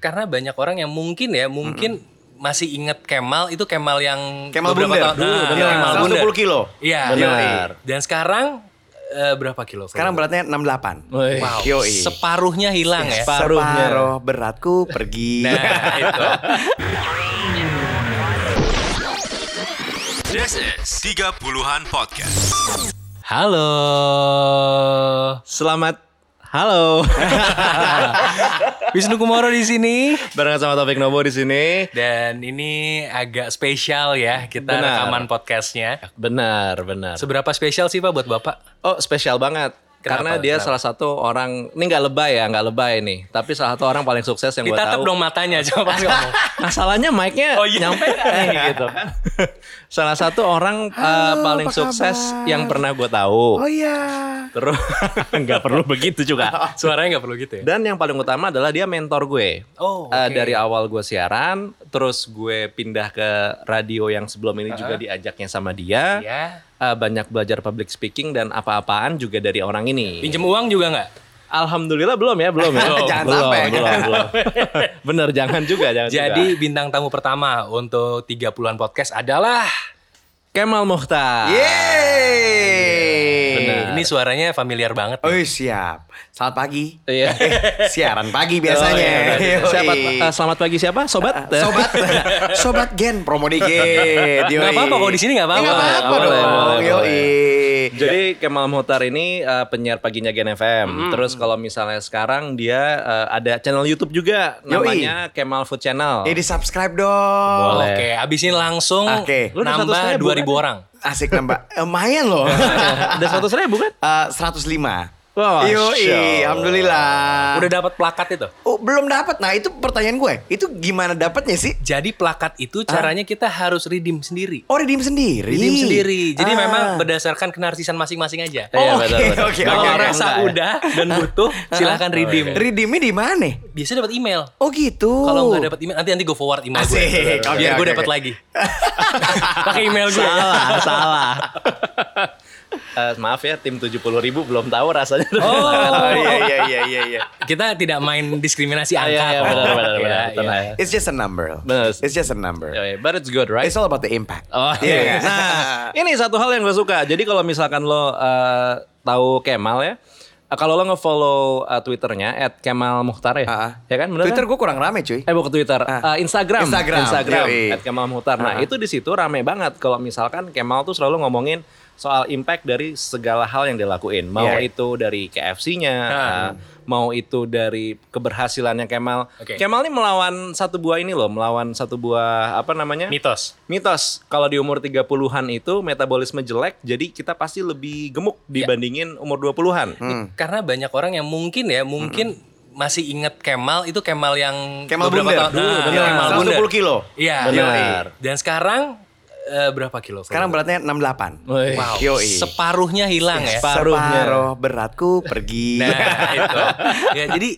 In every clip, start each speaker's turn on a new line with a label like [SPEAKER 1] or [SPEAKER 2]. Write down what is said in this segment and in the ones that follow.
[SPEAKER 1] karena banyak orang yang mungkin ya mungkin masih inget Kemal itu Kemal yang
[SPEAKER 2] Kemal
[SPEAKER 1] beberapa
[SPEAKER 2] Bundar.
[SPEAKER 1] tahun
[SPEAKER 2] Dulu,
[SPEAKER 1] Nah,
[SPEAKER 2] benar.
[SPEAKER 1] Kemal
[SPEAKER 2] 120
[SPEAKER 1] Bundar.
[SPEAKER 2] kilo.
[SPEAKER 1] Iya.
[SPEAKER 3] Benar.
[SPEAKER 1] Dan sekarang eh, berapa kilo?
[SPEAKER 2] Sekarang beratnya 68.
[SPEAKER 3] Woi.
[SPEAKER 1] wow,
[SPEAKER 2] Yoi.
[SPEAKER 1] separuhnya hilang ya.
[SPEAKER 3] Separuhnya.
[SPEAKER 2] Separuh beratku pergi.
[SPEAKER 1] Nah, itu.
[SPEAKER 4] This is 30-an Podcast.
[SPEAKER 1] Halo.
[SPEAKER 3] Selamat halo.
[SPEAKER 1] Wisnu Kumoro di sini.
[SPEAKER 3] Barengan sama Taufik Nobo di sini.
[SPEAKER 1] Dan ini agak spesial ya kita
[SPEAKER 3] Benar.
[SPEAKER 1] rekaman podcastnya.
[SPEAKER 3] Benar, benar.
[SPEAKER 1] Seberapa spesial sih Pak buat Bapak?
[SPEAKER 3] Oh, spesial banget.
[SPEAKER 1] Kenapa?
[SPEAKER 3] Karena dia
[SPEAKER 1] Kenapa?
[SPEAKER 3] salah satu orang, ini nggak lebay ya, nggak lebay nih. Tapi salah satu orang paling sukses yang gue
[SPEAKER 1] Ditatap
[SPEAKER 3] tahu.
[SPEAKER 1] dong matanya coba pas ngomong.
[SPEAKER 3] Masalahnya mic-nya
[SPEAKER 1] Oh, iya.
[SPEAKER 3] nyampe nih gitu. Salah satu orang uh, paling sukses
[SPEAKER 2] kabar?
[SPEAKER 3] yang pernah gue tahu.
[SPEAKER 2] Oh iya.
[SPEAKER 3] Terus nggak perlu begitu juga.
[SPEAKER 1] Suaranya nggak perlu gitu ya?
[SPEAKER 3] Dan yang paling utama adalah dia mentor gue.
[SPEAKER 1] Oh,
[SPEAKER 3] Uh,
[SPEAKER 1] oke.
[SPEAKER 3] dari awal gue siaran, terus gue pindah ke radio yang sebelum ini juga diajaknya sama dia.
[SPEAKER 1] Ya.
[SPEAKER 3] Uh, banyak belajar public speaking dan apa-apaan juga dari orang ini.
[SPEAKER 1] Pinjem uang juga nggak?
[SPEAKER 3] Alhamdulillah belum ya, belum ya.
[SPEAKER 2] Jangan
[SPEAKER 3] belum,
[SPEAKER 2] sampai.
[SPEAKER 3] belum, belum. Bener, jangan juga, jangan
[SPEAKER 1] Jadi
[SPEAKER 3] juga.
[SPEAKER 1] bintang tamu pertama untuk 30-an podcast adalah
[SPEAKER 3] Kemal Mukhtar.
[SPEAKER 2] Yeay.
[SPEAKER 1] Ini suaranya familiar banget.
[SPEAKER 2] Oh siap. Selamat pagi.
[SPEAKER 3] Iya.
[SPEAKER 2] Siaran pagi biasanya.
[SPEAKER 3] Oh, iya. Siapa, uh, selamat pagi siapa? Sobat?
[SPEAKER 2] Sobat, sobat Gen promo dikit.
[SPEAKER 1] Nggak apa-apa, kalau di sini nggak apa-apa.
[SPEAKER 2] Nggak apa-apa
[SPEAKER 3] Boleh,
[SPEAKER 2] dong. Yoi.
[SPEAKER 3] Jadi Kemal Muhtar ini uh, penyiar paginya Gen FM. Terus kalau misalnya sekarang dia uh, ada channel YouTube juga
[SPEAKER 2] Yoi.
[SPEAKER 3] namanya Kemal Food Channel.
[SPEAKER 2] Eh di subscribe dong.
[SPEAKER 3] Boleh.
[SPEAKER 1] Oke, abis ini langsung
[SPEAKER 2] Oke.
[SPEAKER 3] Satu
[SPEAKER 1] nambah
[SPEAKER 3] ribu
[SPEAKER 1] 2000
[SPEAKER 3] kan?
[SPEAKER 1] orang.
[SPEAKER 2] Asik nambah. Eh, Lumayan loh.
[SPEAKER 3] ada seratus ribu kan?
[SPEAKER 2] Eh, 105.
[SPEAKER 3] Wah,
[SPEAKER 2] Yoi, alhamdulillah.
[SPEAKER 1] Udah dapat plakat itu.
[SPEAKER 2] Oh, belum dapat. Nah, itu pertanyaan gue. Itu gimana dapatnya sih?
[SPEAKER 1] Jadi plakat itu caranya kita harus redeem sendiri.
[SPEAKER 2] Oh, redeem sendiri.
[SPEAKER 1] Redeem sendiri. Jadi
[SPEAKER 2] Ah.
[SPEAKER 1] memang berdasarkan kenarsisan masing-masing aja.
[SPEAKER 3] Iya,
[SPEAKER 2] Oh,
[SPEAKER 3] betul,
[SPEAKER 2] oke, oke,
[SPEAKER 1] Kalau rasa udah dan butuh, silakan redeem.
[SPEAKER 2] Redeemnya di mana?
[SPEAKER 1] Biasanya dapat email.
[SPEAKER 2] Oh gitu.
[SPEAKER 1] Kalau nggak dapat email, nanti nanti gue forward email gue.
[SPEAKER 2] Asik. Oke,
[SPEAKER 1] Biar gue
[SPEAKER 2] oke,
[SPEAKER 1] dapat
[SPEAKER 2] oke.
[SPEAKER 1] lagi. Pakai email gue.
[SPEAKER 3] salah, salah. Eh, maaf ya tim 70 ribu belum tahu rasanya.
[SPEAKER 1] Oh,
[SPEAKER 2] Oh iya iya iya iya iya.
[SPEAKER 1] kita tidak main diskriminasi
[SPEAKER 3] Ah,
[SPEAKER 1] angka.
[SPEAKER 3] iya, iya, benar, benar,
[SPEAKER 1] Iya,
[SPEAKER 3] benar.
[SPEAKER 1] iya.
[SPEAKER 3] Ya.
[SPEAKER 2] It's just a number.
[SPEAKER 3] Benar.
[SPEAKER 2] It's just a number.
[SPEAKER 3] Yeah, But it's good, right?
[SPEAKER 2] It's all about the impact.
[SPEAKER 3] Oh
[SPEAKER 2] Iya
[SPEAKER 3] iya.
[SPEAKER 2] nggak?
[SPEAKER 3] Nah, ini satu hal yang gue suka. Jadi kalau misalkan lo eh, tahu Kemal ya, eh, kalau lo nge-follow eh, Twitternya @kemalmuhtar ya,
[SPEAKER 2] Ah, ah.
[SPEAKER 3] ya kan? Bener
[SPEAKER 2] Twitter
[SPEAKER 3] kan?
[SPEAKER 2] gue kurang rame cuy.
[SPEAKER 3] Eh bukan Twitter,
[SPEAKER 2] Ah.
[SPEAKER 3] eh, Instagram,
[SPEAKER 2] Instagram,
[SPEAKER 3] Instagram,
[SPEAKER 2] yoi.
[SPEAKER 3] @kemalmuhtar. Nah
[SPEAKER 2] Ah.
[SPEAKER 3] itu di situ rame banget kalau misalkan Kemal tuh selalu ngomongin soal impact dari segala hal yang dilakuin. Mau
[SPEAKER 2] Iya.
[SPEAKER 3] itu dari KFC-nya,
[SPEAKER 1] Ah.
[SPEAKER 3] eh, mau itu dari keberhasilannya Kemal.
[SPEAKER 1] Oke.
[SPEAKER 3] Kemal ini melawan satu buah ini loh, melawan satu buah apa namanya?
[SPEAKER 1] Mitos.
[SPEAKER 3] Mitos, kalau di umur 30-an itu metabolisme jelek, jadi kita pasti lebih gemuk dibandingin umur 20-an.
[SPEAKER 2] Hmm.
[SPEAKER 1] Karena banyak orang yang mungkin ya, mungkin masih inget Kemal itu Kemal yang
[SPEAKER 2] Kemal
[SPEAKER 1] beberapa
[SPEAKER 2] Bundar.
[SPEAKER 1] tahun dulu,
[SPEAKER 2] Nah,
[SPEAKER 1] benar, Kemal
[SPEAKER 2] 120
[SPEAKER 1] Bundar.
[SPEAKER 2] kilo.
[SPEAKER 1] Iya.
[SPEAKER 3] Benar.
[SPEAKER 1] Dan sekarang eh, berapa kilo?
[SPEAKER 2] Sekarang beratnya 68.
[SPEAKER 3] Woi.
[SPEAKER 1] Wow.
[SPEAKER 2] Yoi.
[SPEAKER 1] Separuhnya hilang ya.
[SPEAKER 3] Separuhnya.
[SPEAKER 2] Separuh beratku pergi.
[SPEAKER 1] Nah, itu. Ya, jadi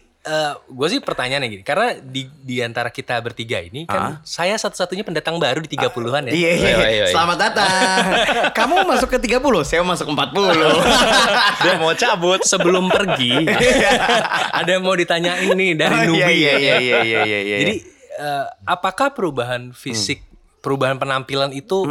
[SPEAKER 1] gue sih pertanyaannya gini, karena di di antara kita bertiga ini kan saya satu-satunya pendatang baru di 30-an ya.
[SPEAKER 2] Iya, iya.
[SPEAKER 3] Iya, iya, iya.
[SPEAKER 2] Selamat datang. Kamu masuk ke 30, saya masuk ke 40.
[SPEAKER 3] Dia mau cabut.
[SPEAKER 1] Sebelum pergi, ada yang mau ditanyain nih dari
[SPEAKER 2] Oh,
[SPEAKER 1] Nubi.
[SPEAKER 2] iya, iya,
[SPEAKER 1] ya.
[SPEAKER 2] iya, iya, iya, iya, iya.
[SPEAKER 1] Jadi eh, apakah perubahan fisik, perubahan penampilan itu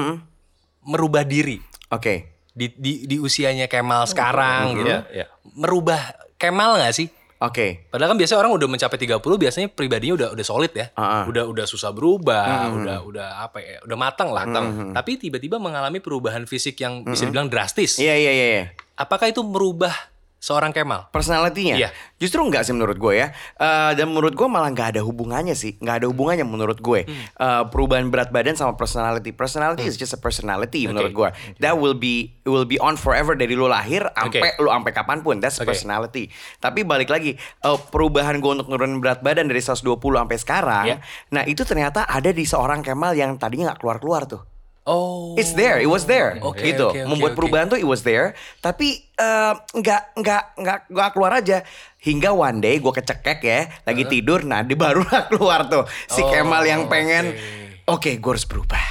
[SPEAKER 1] merubah diri
[SPEAKER 2] Oke.
[SPEAKER 1] di, di di usianya Kemal sekarang gitu?
[SPEAKER 3] Iya, iya.
[SPEAKER 1] Merubah Kemal nggak sih?
[SPEAKER 2] Oke.
[SPEAKER 1] Padahal kan biasanya orang udah mencapai 30 biasanya pribadinya udah udah solid ya.
[SPEAKER 2] Ah, ah.
[SPEAKER 1] Udah udah susah berubah, udah udah apa ya, udah matang lah. Tapi tiba-tiba mengalami perubahan fisik yang bisa dibilang drastis.
[SPEAKER 2] Iya, iya, iya, iya.
[SPEAKER 1] Apakah itu merubah seorang Kemal?
[SPEAKER 2] Personalitinya?
[SPEAKER 1] Iya.
[SPEAKER 2] Justru enggak sih menurut gue ya. Eh, dan menurut gue malah nggak ada hubungannya sih. Nggak ada hubungannya menurut gue.
[SPEAKER 1] Hmm.
[SPEAKER 2] Eh, perubahan berat badan sama personality. Personality is just a personality menurut gue. That will be will be on forever dari lu lahir sampai lu sampai kapan pun. That's
[SPEAKER 1] Oke.
[SPEAKER 2] personality. Tapi balik lagi eh, perubahan gue untuk nurunin berat badan dari 120 sampai sekarang.
[SPEAKER 1] Iya.
[SPEAKER 2] Nah itu ternyata ada di seorang Kemal yang tadinya nggak keluar-keluar tuh.
[SPEAKER 1] Oh.
[SPEAKER 2] It's there, it was there,
[SPEAKER 1] Oke,
[SPEAKER 2] gitu.
[SPEAKER 1] oke, oke,
[SPEAKER 2] Membuat
[SPEAKER 1] oke.
[SPEAKER 2] perubahan tuh it was there, tapi eh, nggak nggak nggak nggak nggak keluar aja. Hingga one day gue kecekek ya, lagi tidur, nah di barulah keluar tuh si
[SPEAKER 1] Oh,
[SPEAKER 2] Kemal yang pengen,
[SPEAKER 1] oke.
[SPEAKER 2] oke gue harus berubah.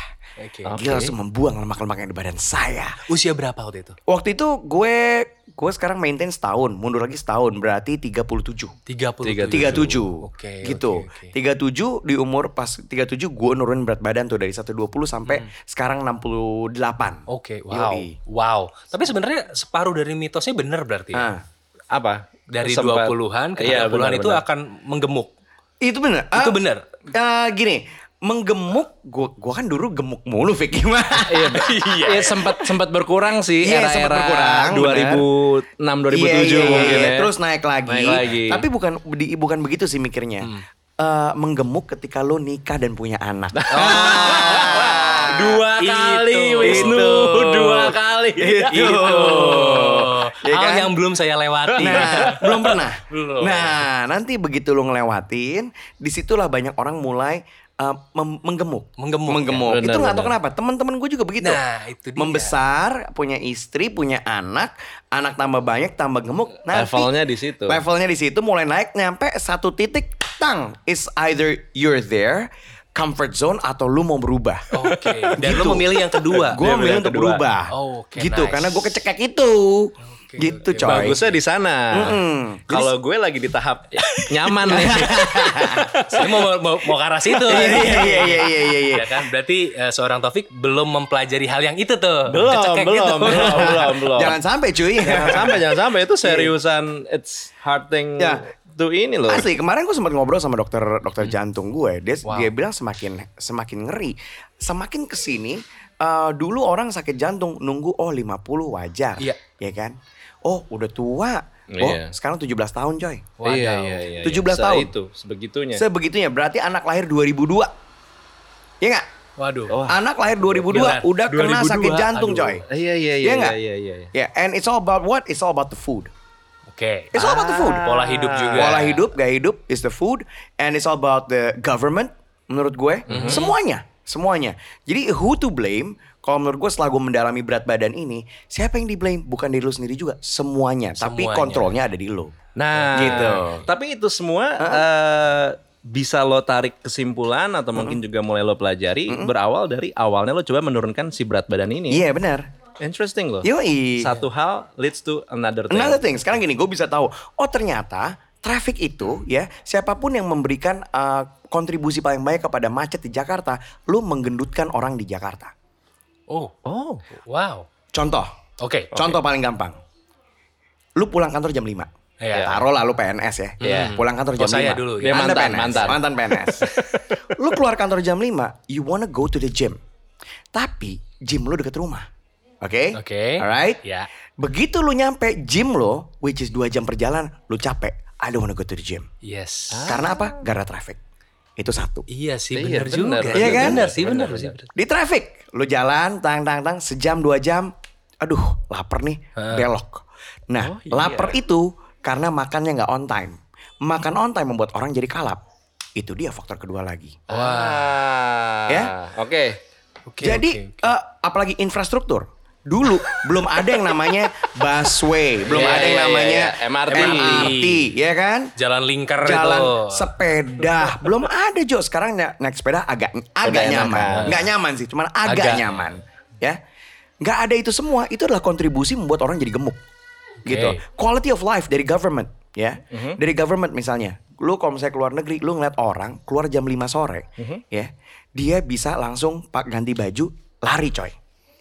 [SPEAKER 1] Oke.
[SPEAKER 2] Gila langsung membuang lemak-lemak yang di badan saya.
[SPEAKER 1] Usia berapa waktu itu?
[SPEAKER 2] Waktu itu gue Gue sekarang maintain setahun, mundur lagi setahun berarti 37.
[SPEAKER 1] 37.
[SPEAKER 2] 37
[SPEAKER 1] Oke,
[SPEAKER 2] gitu.
[SPEAKER 1] oke, oke.
[SPEAKER 2] 37 di umur pas 37 gue nurunin berat badan tuh dari 120 sampai sekarang 68.
[SPEAKER 1] Oke, wow.
[SPEAKER 2] Yoi.
[SPEAKER 1] Wow. Tapi sebenarnya separuh dari mitosnya benar berarti. ya?
[SPEAKER 2] Ah,
[SPEAKER 3] Apa?
[SPEAKER 1] Dari
[SPEAKER 3] Sempat-
[SPEAKER 1] 20-an ke
[SPEAKER 3] Iya,
[SPEAKER 1] 30-an
[SPEAKER 3] benar,
[SPEAKER 1] itu
[SPEAKER 3] benar.
[SPEAKER 1] akan menggemuk.
[SPEAKER 2] itu bener.
[SPEAKER 1] Itu
[SPEAKER 2] Ah,
[SPEAKER 1] benar.
[SPEAKER 2] ah, gini, menggemuk gue gua kan dulu gemuk mulu Fik gimana?
[SPEAKER 3] Iya, iya. sempat sempat berkurang sih
[SPEAKER 2] Iya, sempat
[SPEAKER 3] era-era
[SPEAKER 2] berkurang,
[SPEAKER 3] 2006 2007
[SPEAKER 2] Iya, iya,
[SPEAKER 3] mungkin
[SPEAKER 2] iya.
[SPEAKER 3] ya.
[SPEAKER 2] Terus naik lagi.
[SPEAKER 3] Naik lagi.
[SPEAKER 2] Tapi bukan di- bukan begitu sih mikirnya. Eh, menggemuk ketika lo nikah dan punya anak.
[SPEAKER 3] dua
[SPEAKER 1] Itu,
[SPEAKER 3] kali Wisnu,
[SPEAKER 2] itu.
[SPEAKER 3] dua kali.
[SPEAKER 2] Itu. Ya
[SPEAKER 1] Hal
[SPEAKER 2] kan?
[SPEAKER 1] yang belum saya lewati.
[SPEAKER 2] Nah, belum pernah.
[SPEAKER 1] Belum.
[SPEAKER 2] Nah, nanti begitu lo ngelewatin, di situlah banyak orang mulai uh, menggemuk.
[SPEAKER 1] Menggemuk,
[SPEAKER 2] Menggemuk.
[SPEAKER 3] ya.
[SPEAKER 2] itu nggak tahu kenapa. Teman-teman gue juga begitu.
[SPEAKER 1] Nah, itu dia.
[SPEAKER 2] Membesar, punya istri, punya anak, anak tambah banyak, tambah gemuk. Nanti
[SPEAKER 3] Levelnya di situ.
[SPEAKER 2] Levelnya di situ mulai naik nyampe satu titik, tang. Is either you're there, comfort zone atau lu mau berubah.
[SPEAKER 1] Oke. Dan
[SPEAKER 2] Gitu.
[SPEAKER 1] lo memilih yang kedua.
[SPEAKER 2] Gue
[SPEAKER 3] Dia
[SPEAKER 2] memilih untuk
[SPEAKER 3] kedua.
[SPEAKER 2] berubah.
[SPEAKER 1] Oh, oke,
[SPEAKER 2] gitu,
[SPEAKER 1] nice.
[SPEAKER 2] karena gue kecekek itu. Gitu
[SPEAKER 1] oke.
[SPEAKER 2] coy.
[SPEAKER 3] Bagusnya di sana.
[SPEAKER 2] Mm-mm.
[SPEAKER 3] Kalau gue lagi di tahap nyaman nih.
[SPEAKER 1] Saya mau, mau, mau ke arah situ.
[SPEAKER 2] Iya, iya, iya, iya, iya, iya, iya.
[SPEAKER 1] Ya kan? Berarti eh, seorang Taufik belum mempelajari hal yang itu tuh.
[SPEAKER 3] belum, belum,
[SPEAKER 1] gitu.
[SPEAKER 3] belum, belum, belum.
[SPEAKER 2] Jangan sampai cuy.
[SPEAKER 3] Jangan sampai, jangan sampai itu seriusan. It's hard thing
[SPEAKER 2] Ya.
[SPEAKER 3] to ini loh.
[SPEAKER 2] Asli kemarin gue sempat ngobrol sama dokter dokter jantung gue. Dia
[SPEAKER 1] Wow.
[SPEAKER 2] dia bilang semakin semakin ngeri. Semakin ke sini eh, dulu orang sakit jantung nunggu oh 50 wajar.
[SPEAKER 1] Iya.
[SPEAKER 2] Ya kan? Oh, udah tua. Oh,
[SPEAKER 3] Iya.
[SPEAKER 2] sekarang 17 tahun coy.
[SPEAKER 1] Wadaw.
[SPEAKER 3] Iya, iya, iya.
[SPEAKER 2] 17
[SPEAKER 3] Se-
[SPEAKER 2] tahun.
[SPEAKER 3] Itu, sebegitunya.
[SPEAKER 2] Sebegitunya berarti anak lahir 2002. Iya nggak?
[SPEAKER 1] Waduh.
[SPEAKER 3] Oh.
[SPEAKER 2] Anak lahir 2002
[SPEAKER 1] Gila.
[SPEAKER 2] udah kena
[SPEAKER 1] 2002,
[SPEAKER 2] sakit jantung
[SPEAKER 1] aduh.
[SPEAKER 2] coy.
[SPEAKER 3] Iya, iya,
[SPEAKER 2] Iya
[SPEAKER 3] iya,
[SPEAKER 2] nggak?
[SPEAKER 3] iya, iya, iya.
[SPEAKER 2] Ya, and it's all about what? It's all about the food.
[SPEAKER 1] Oke.
[SPEAKER 2] It's all about the food.
[SPEAKER 1] Pola hidup juga.
[SPEAKER 2] Pola hidup, gaya hidup is the food, and it's all about the government. Menurut gue,
[SPEAKER 1] Mhm.
[SPEAKER 2] semuanya, semuanya. Jadi who to blame? Kalau menurut gue setelah gue mendalami berat badan ini, siapa yang di blame? Bukan diri lu sendiri juga, semuanya. Tapi
[SPEAKER 1] Semuanya.
[SPEAKER 2] kontrolnya ada di lu.
[SPEAKER 3] Nah,
[SPEAKER 2] Gitu.
[SPEAKER 3] Tapi itu semua eh, bisa lo tarik kesimpulan atau mungkin juga mulai lo pelajari berawal dari awalnya lo coba menurunkan si berat badan ini.
[SPEAKER 2] Iya benar.
[SPEAKER 3] Interesting loh.
[SPEAKER 2] Yoi.
[SPEAKER 3] Satu hal leads to another thing.
[SPEAKER 2] Another thing, sekarang gini, gue bisa tahu. Oh ternyata traffic itu ya, siapa pun yang memberikan uh, kontribusi paling banyak kepada macet di Jakarta, lu menggendutkan orang di Jakarta.
[SPEAKER 1] Oh.
[SPEAKER 3] Oh,
[SPEAKER 1] Wow.
[SPEAKER 2] Contoh,
[SPEAKER 1] Oke.
[SPEAKER 2] contoh paling gampang. Lu pulang kantor jam 5.
[SPEAKER 1] Iya.
[SPEAKER 2] Taruh lah lu PNS ya.
[SPEAKER 3] Iya.
[SPEAKER 2] Pulang kantor
[SPEAKER 1] Oh,
[SPEAKER 2] jam 5.
[SPEAKER 1] saya dulu, ya.
[SPEAKER 2] Anda
[SPEAKER 3] mantan,
[SPEAKER 2] PNS,
[SPEAKER 3] mantan.
[SPEAKER 2] mantan PNS. lu keluar kantor jam 5, you wanna go to the gym. Tapi gym lu deket rumah. Oke?
[SPEAKER 1] Oke.
[SPEAKER 2] Alright?
[SPEAKER 1] Ya.
[SPEAKER 2] Begitu lu nyampe gym lo, which is 2 jam perjalanan, lu capek. I don't wanna go to the gym.
[SPEAKER 1] Yes.
[SPEAKER 2] Karena apa? Gara traffic. Itu satu.
[SPEAKER 1] Iya sih
[SPEAKER 3] Iya,
[SPEAKER 1] benar juga.
[SPEAKER 3] benar.
[SPEAKER 2] Iya kan?
[SPEAKER 1] Benar sih benar sih. benar.
[SPEAKER 2] Di traffic, lu jalan, tang tang tang, sejam dua jam, aduh, lapar nih, belok. Nah,
[SPEAKER 3] Oh, iya.
[SPEAKER 2] lapar itu karena makannya nggak on time. Makan on time membuat orang jadi kalap. Itu dia faktor kedua lagi.
[SPEAKER 3] Wah.
[SPEAKER 2] Ya?
[SPEAKER 3] Oke.
[SPEAKER 1] Oke,
[SPEAKER 2] jadi,
[SPEAKER 1] oke, oke.
[SPEAKER 2] eh, apalagi infrastruktur. Dulu belum ada yang namanya busway, belum
[SPEAKER 3] Iya,
[SPEAKER 2] ada yang
[SPEAKER 3] iya,
[SPEAKER 2] namanya
[SPEAKER 3] iya. MRT.
[SPEAKER 2] MRT, ya kan?
[SPEAKER 1] jalan lingkar
[SPEAKER 2] jalan
[SPEAKER 1] itu.
[SPEAKER 2] sepeda belum ada Jo sekarang na- naik sepeda agak agak
[SPEAKER 3] enak,
[SPEAKER 2] nyaman
[SPEAKER 3] kan?
[SPEAKER 2] nggak nyaman sih cuman agak,
[SPEAKER 1] Agak.
[SPEAKER 2] nyaman ya nggak ada itu semua itu adalah kontribusi membuat orang jadi gemuk gitu quality of life dari government ya dari government misalnya lu kalau misalnya keluar negeri lu ngeliat orang keluar jam 5 sore ya dia bisa langsung pak ganti baju lari coy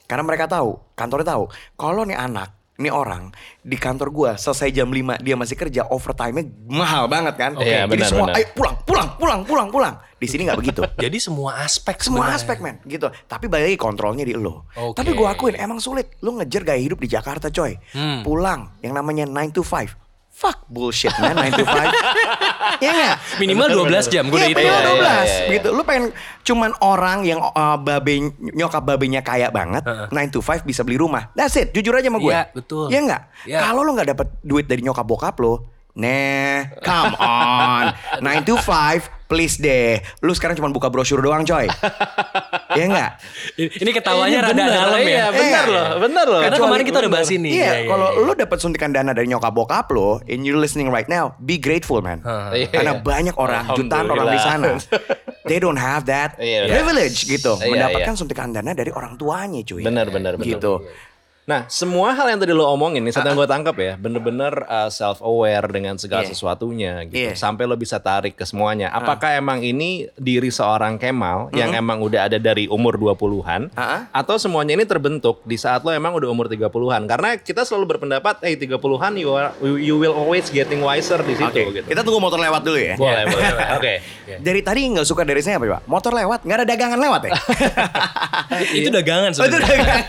[SPEAKER 2] karena mereka tahu kantornya tahu kalau nih anak ini orang di kantor gua selesai jam 5 dia masih kerja overtime-nya mahal banget kan.
[SPEAKER 3] Iya,
[SPEAKER 2] Jadi
[SPEAKER 3] benar,
[SPEAKER 2] semua
[SPEAKER 3] benar.
[SPEAKER 2] ayo pulang, pulang, pulang, pulang, pulang. Di sini nggak begitu.
[SPEAKER 1] Jadi semua aspek
[SPEAKER 2] Semua
[SPEAKER 1] sebenarnya.
[SPEAKER 2] aspek men gitu. Tapi balik lagi kontrolnya di lo.
[SPEAKER 1] Oke.
[SPEAKER 2] Tapi gua akuin emang sulit. Lu ngejar gaya hidup di Jakarta coy.
[SPEAKER 1] Hmm.
[SPEAKER 2] Pulang yang namanya 9 to 5. Fuck bullshit man 9 to 5. ya nggak?
[SPEAKER 1] Minimal 12 jam gue udah
[SPEAKER 2] Iya,
[SPEAKER 1] itu.
[SPEAKER 2] minimal
[SPEAKER 3] Iya,
[SPEAKER 2] 12
[SPEAKER 3] iya, iya.
[SPEAKER 2] gitu. Lu pengen cuman orang yang uh, babe nyokap babenya kaya banget, 9 to 5 bisa beli rumah. That's it. Jujur aja sama gue.
[SPEAKER 1] Iya, betul.
[SPEAKER 2] Iya enggak?
[SPEAKER 1] Iya.
[SPEAKER 2] Kalau lu nggak dapet duit dari nyokap bokap lo, Nah, come on. 9 to 5, please deh. Lu sekarang cuma buka brosur doang, coy. Iya enggak?
[SPEAKER 1] Ini ketawanya
[SPEAKER 3] Ini
[SPEAKER 1] rada
[SPEAKER 3] benar,
[SPEAKER 1] dalam
[SPEAKER 3] iya,
[SPEAKER 1] ya.
[SPEAKER 3] benar
[SPEAKER 2] Iya.
[SPEAKER 3] loh, benar loh.
[SPEAKER 1] Karena kemarin kita udah bahas ini.
[SPEAKER 2] Iya,
[SPEAKER 1] iya,
[SPEAKER 2] kalau
[SPEAKER 1] iya.
[SPEAKER 2] lu dapat suntikan dana dari nyokap bokap lo, and you listening right now, be grateful man.
[SPEAKER 3] Iya,
[SPEAKER 2] Karena
[SPEAKER 3] iya.
[SPEAKER 2] banyak orang, jutaan orang di sana, they don't have that
[SPEAKER 3] Iya, iya.
[SPEAKER 2] privilege gitu,
[SPEAKER 3] Iya,
[SPEAKER 2] mendapatkan
[SPEAKER 3] iya.
[SPEAKER 2] suntikan dana dari orang tuanya, cuy.
[SPEAKER 3] Benar, benar, benar.
[SPEAKER 2] Gitu.
[SPEAKER 3] Nah, semua hal yang tadi lo omongin nih, saat yang gue tangkap ya, bener-bener uh, self aware dengan segala
[SPEAKER 2] Iya.
[SPEAKER 3] sesuatunya gitu.
[SPEAKER 2] Iya.
[SPEAKER 3] Sampai lo bisa tarik ke semuanya. Apakah emang ini diri seorang Kemal yang emang udah ada dari umur 20-an
[SPEAKER 2] Ah.
[SPEAKER 3] atau semuanya ini terbentuk di saat lo emang udah umur 30-an? Karena kita selalu berpendapat, eh 30-an you, are- you will always getting wiser di situ
[SPEAKER 2] Oke,
[SPEAKER 3] gitu.
[SPEAKER 2] kita tunggu motor lewat dulu ya.
[SPEAKER 3] Boleh, boleh. Oke.
[SPEAKER 2] Dari tadi nggak suka dari saya apa pak? Motor lewat, nggak ada dagangan lewat ya?
[SPEAKER 1] itu dagangan
[SPEAKER 2] Oh, itu
[SPEAKER 1] sebenarnya.
[SPEAKER 2] dagangan.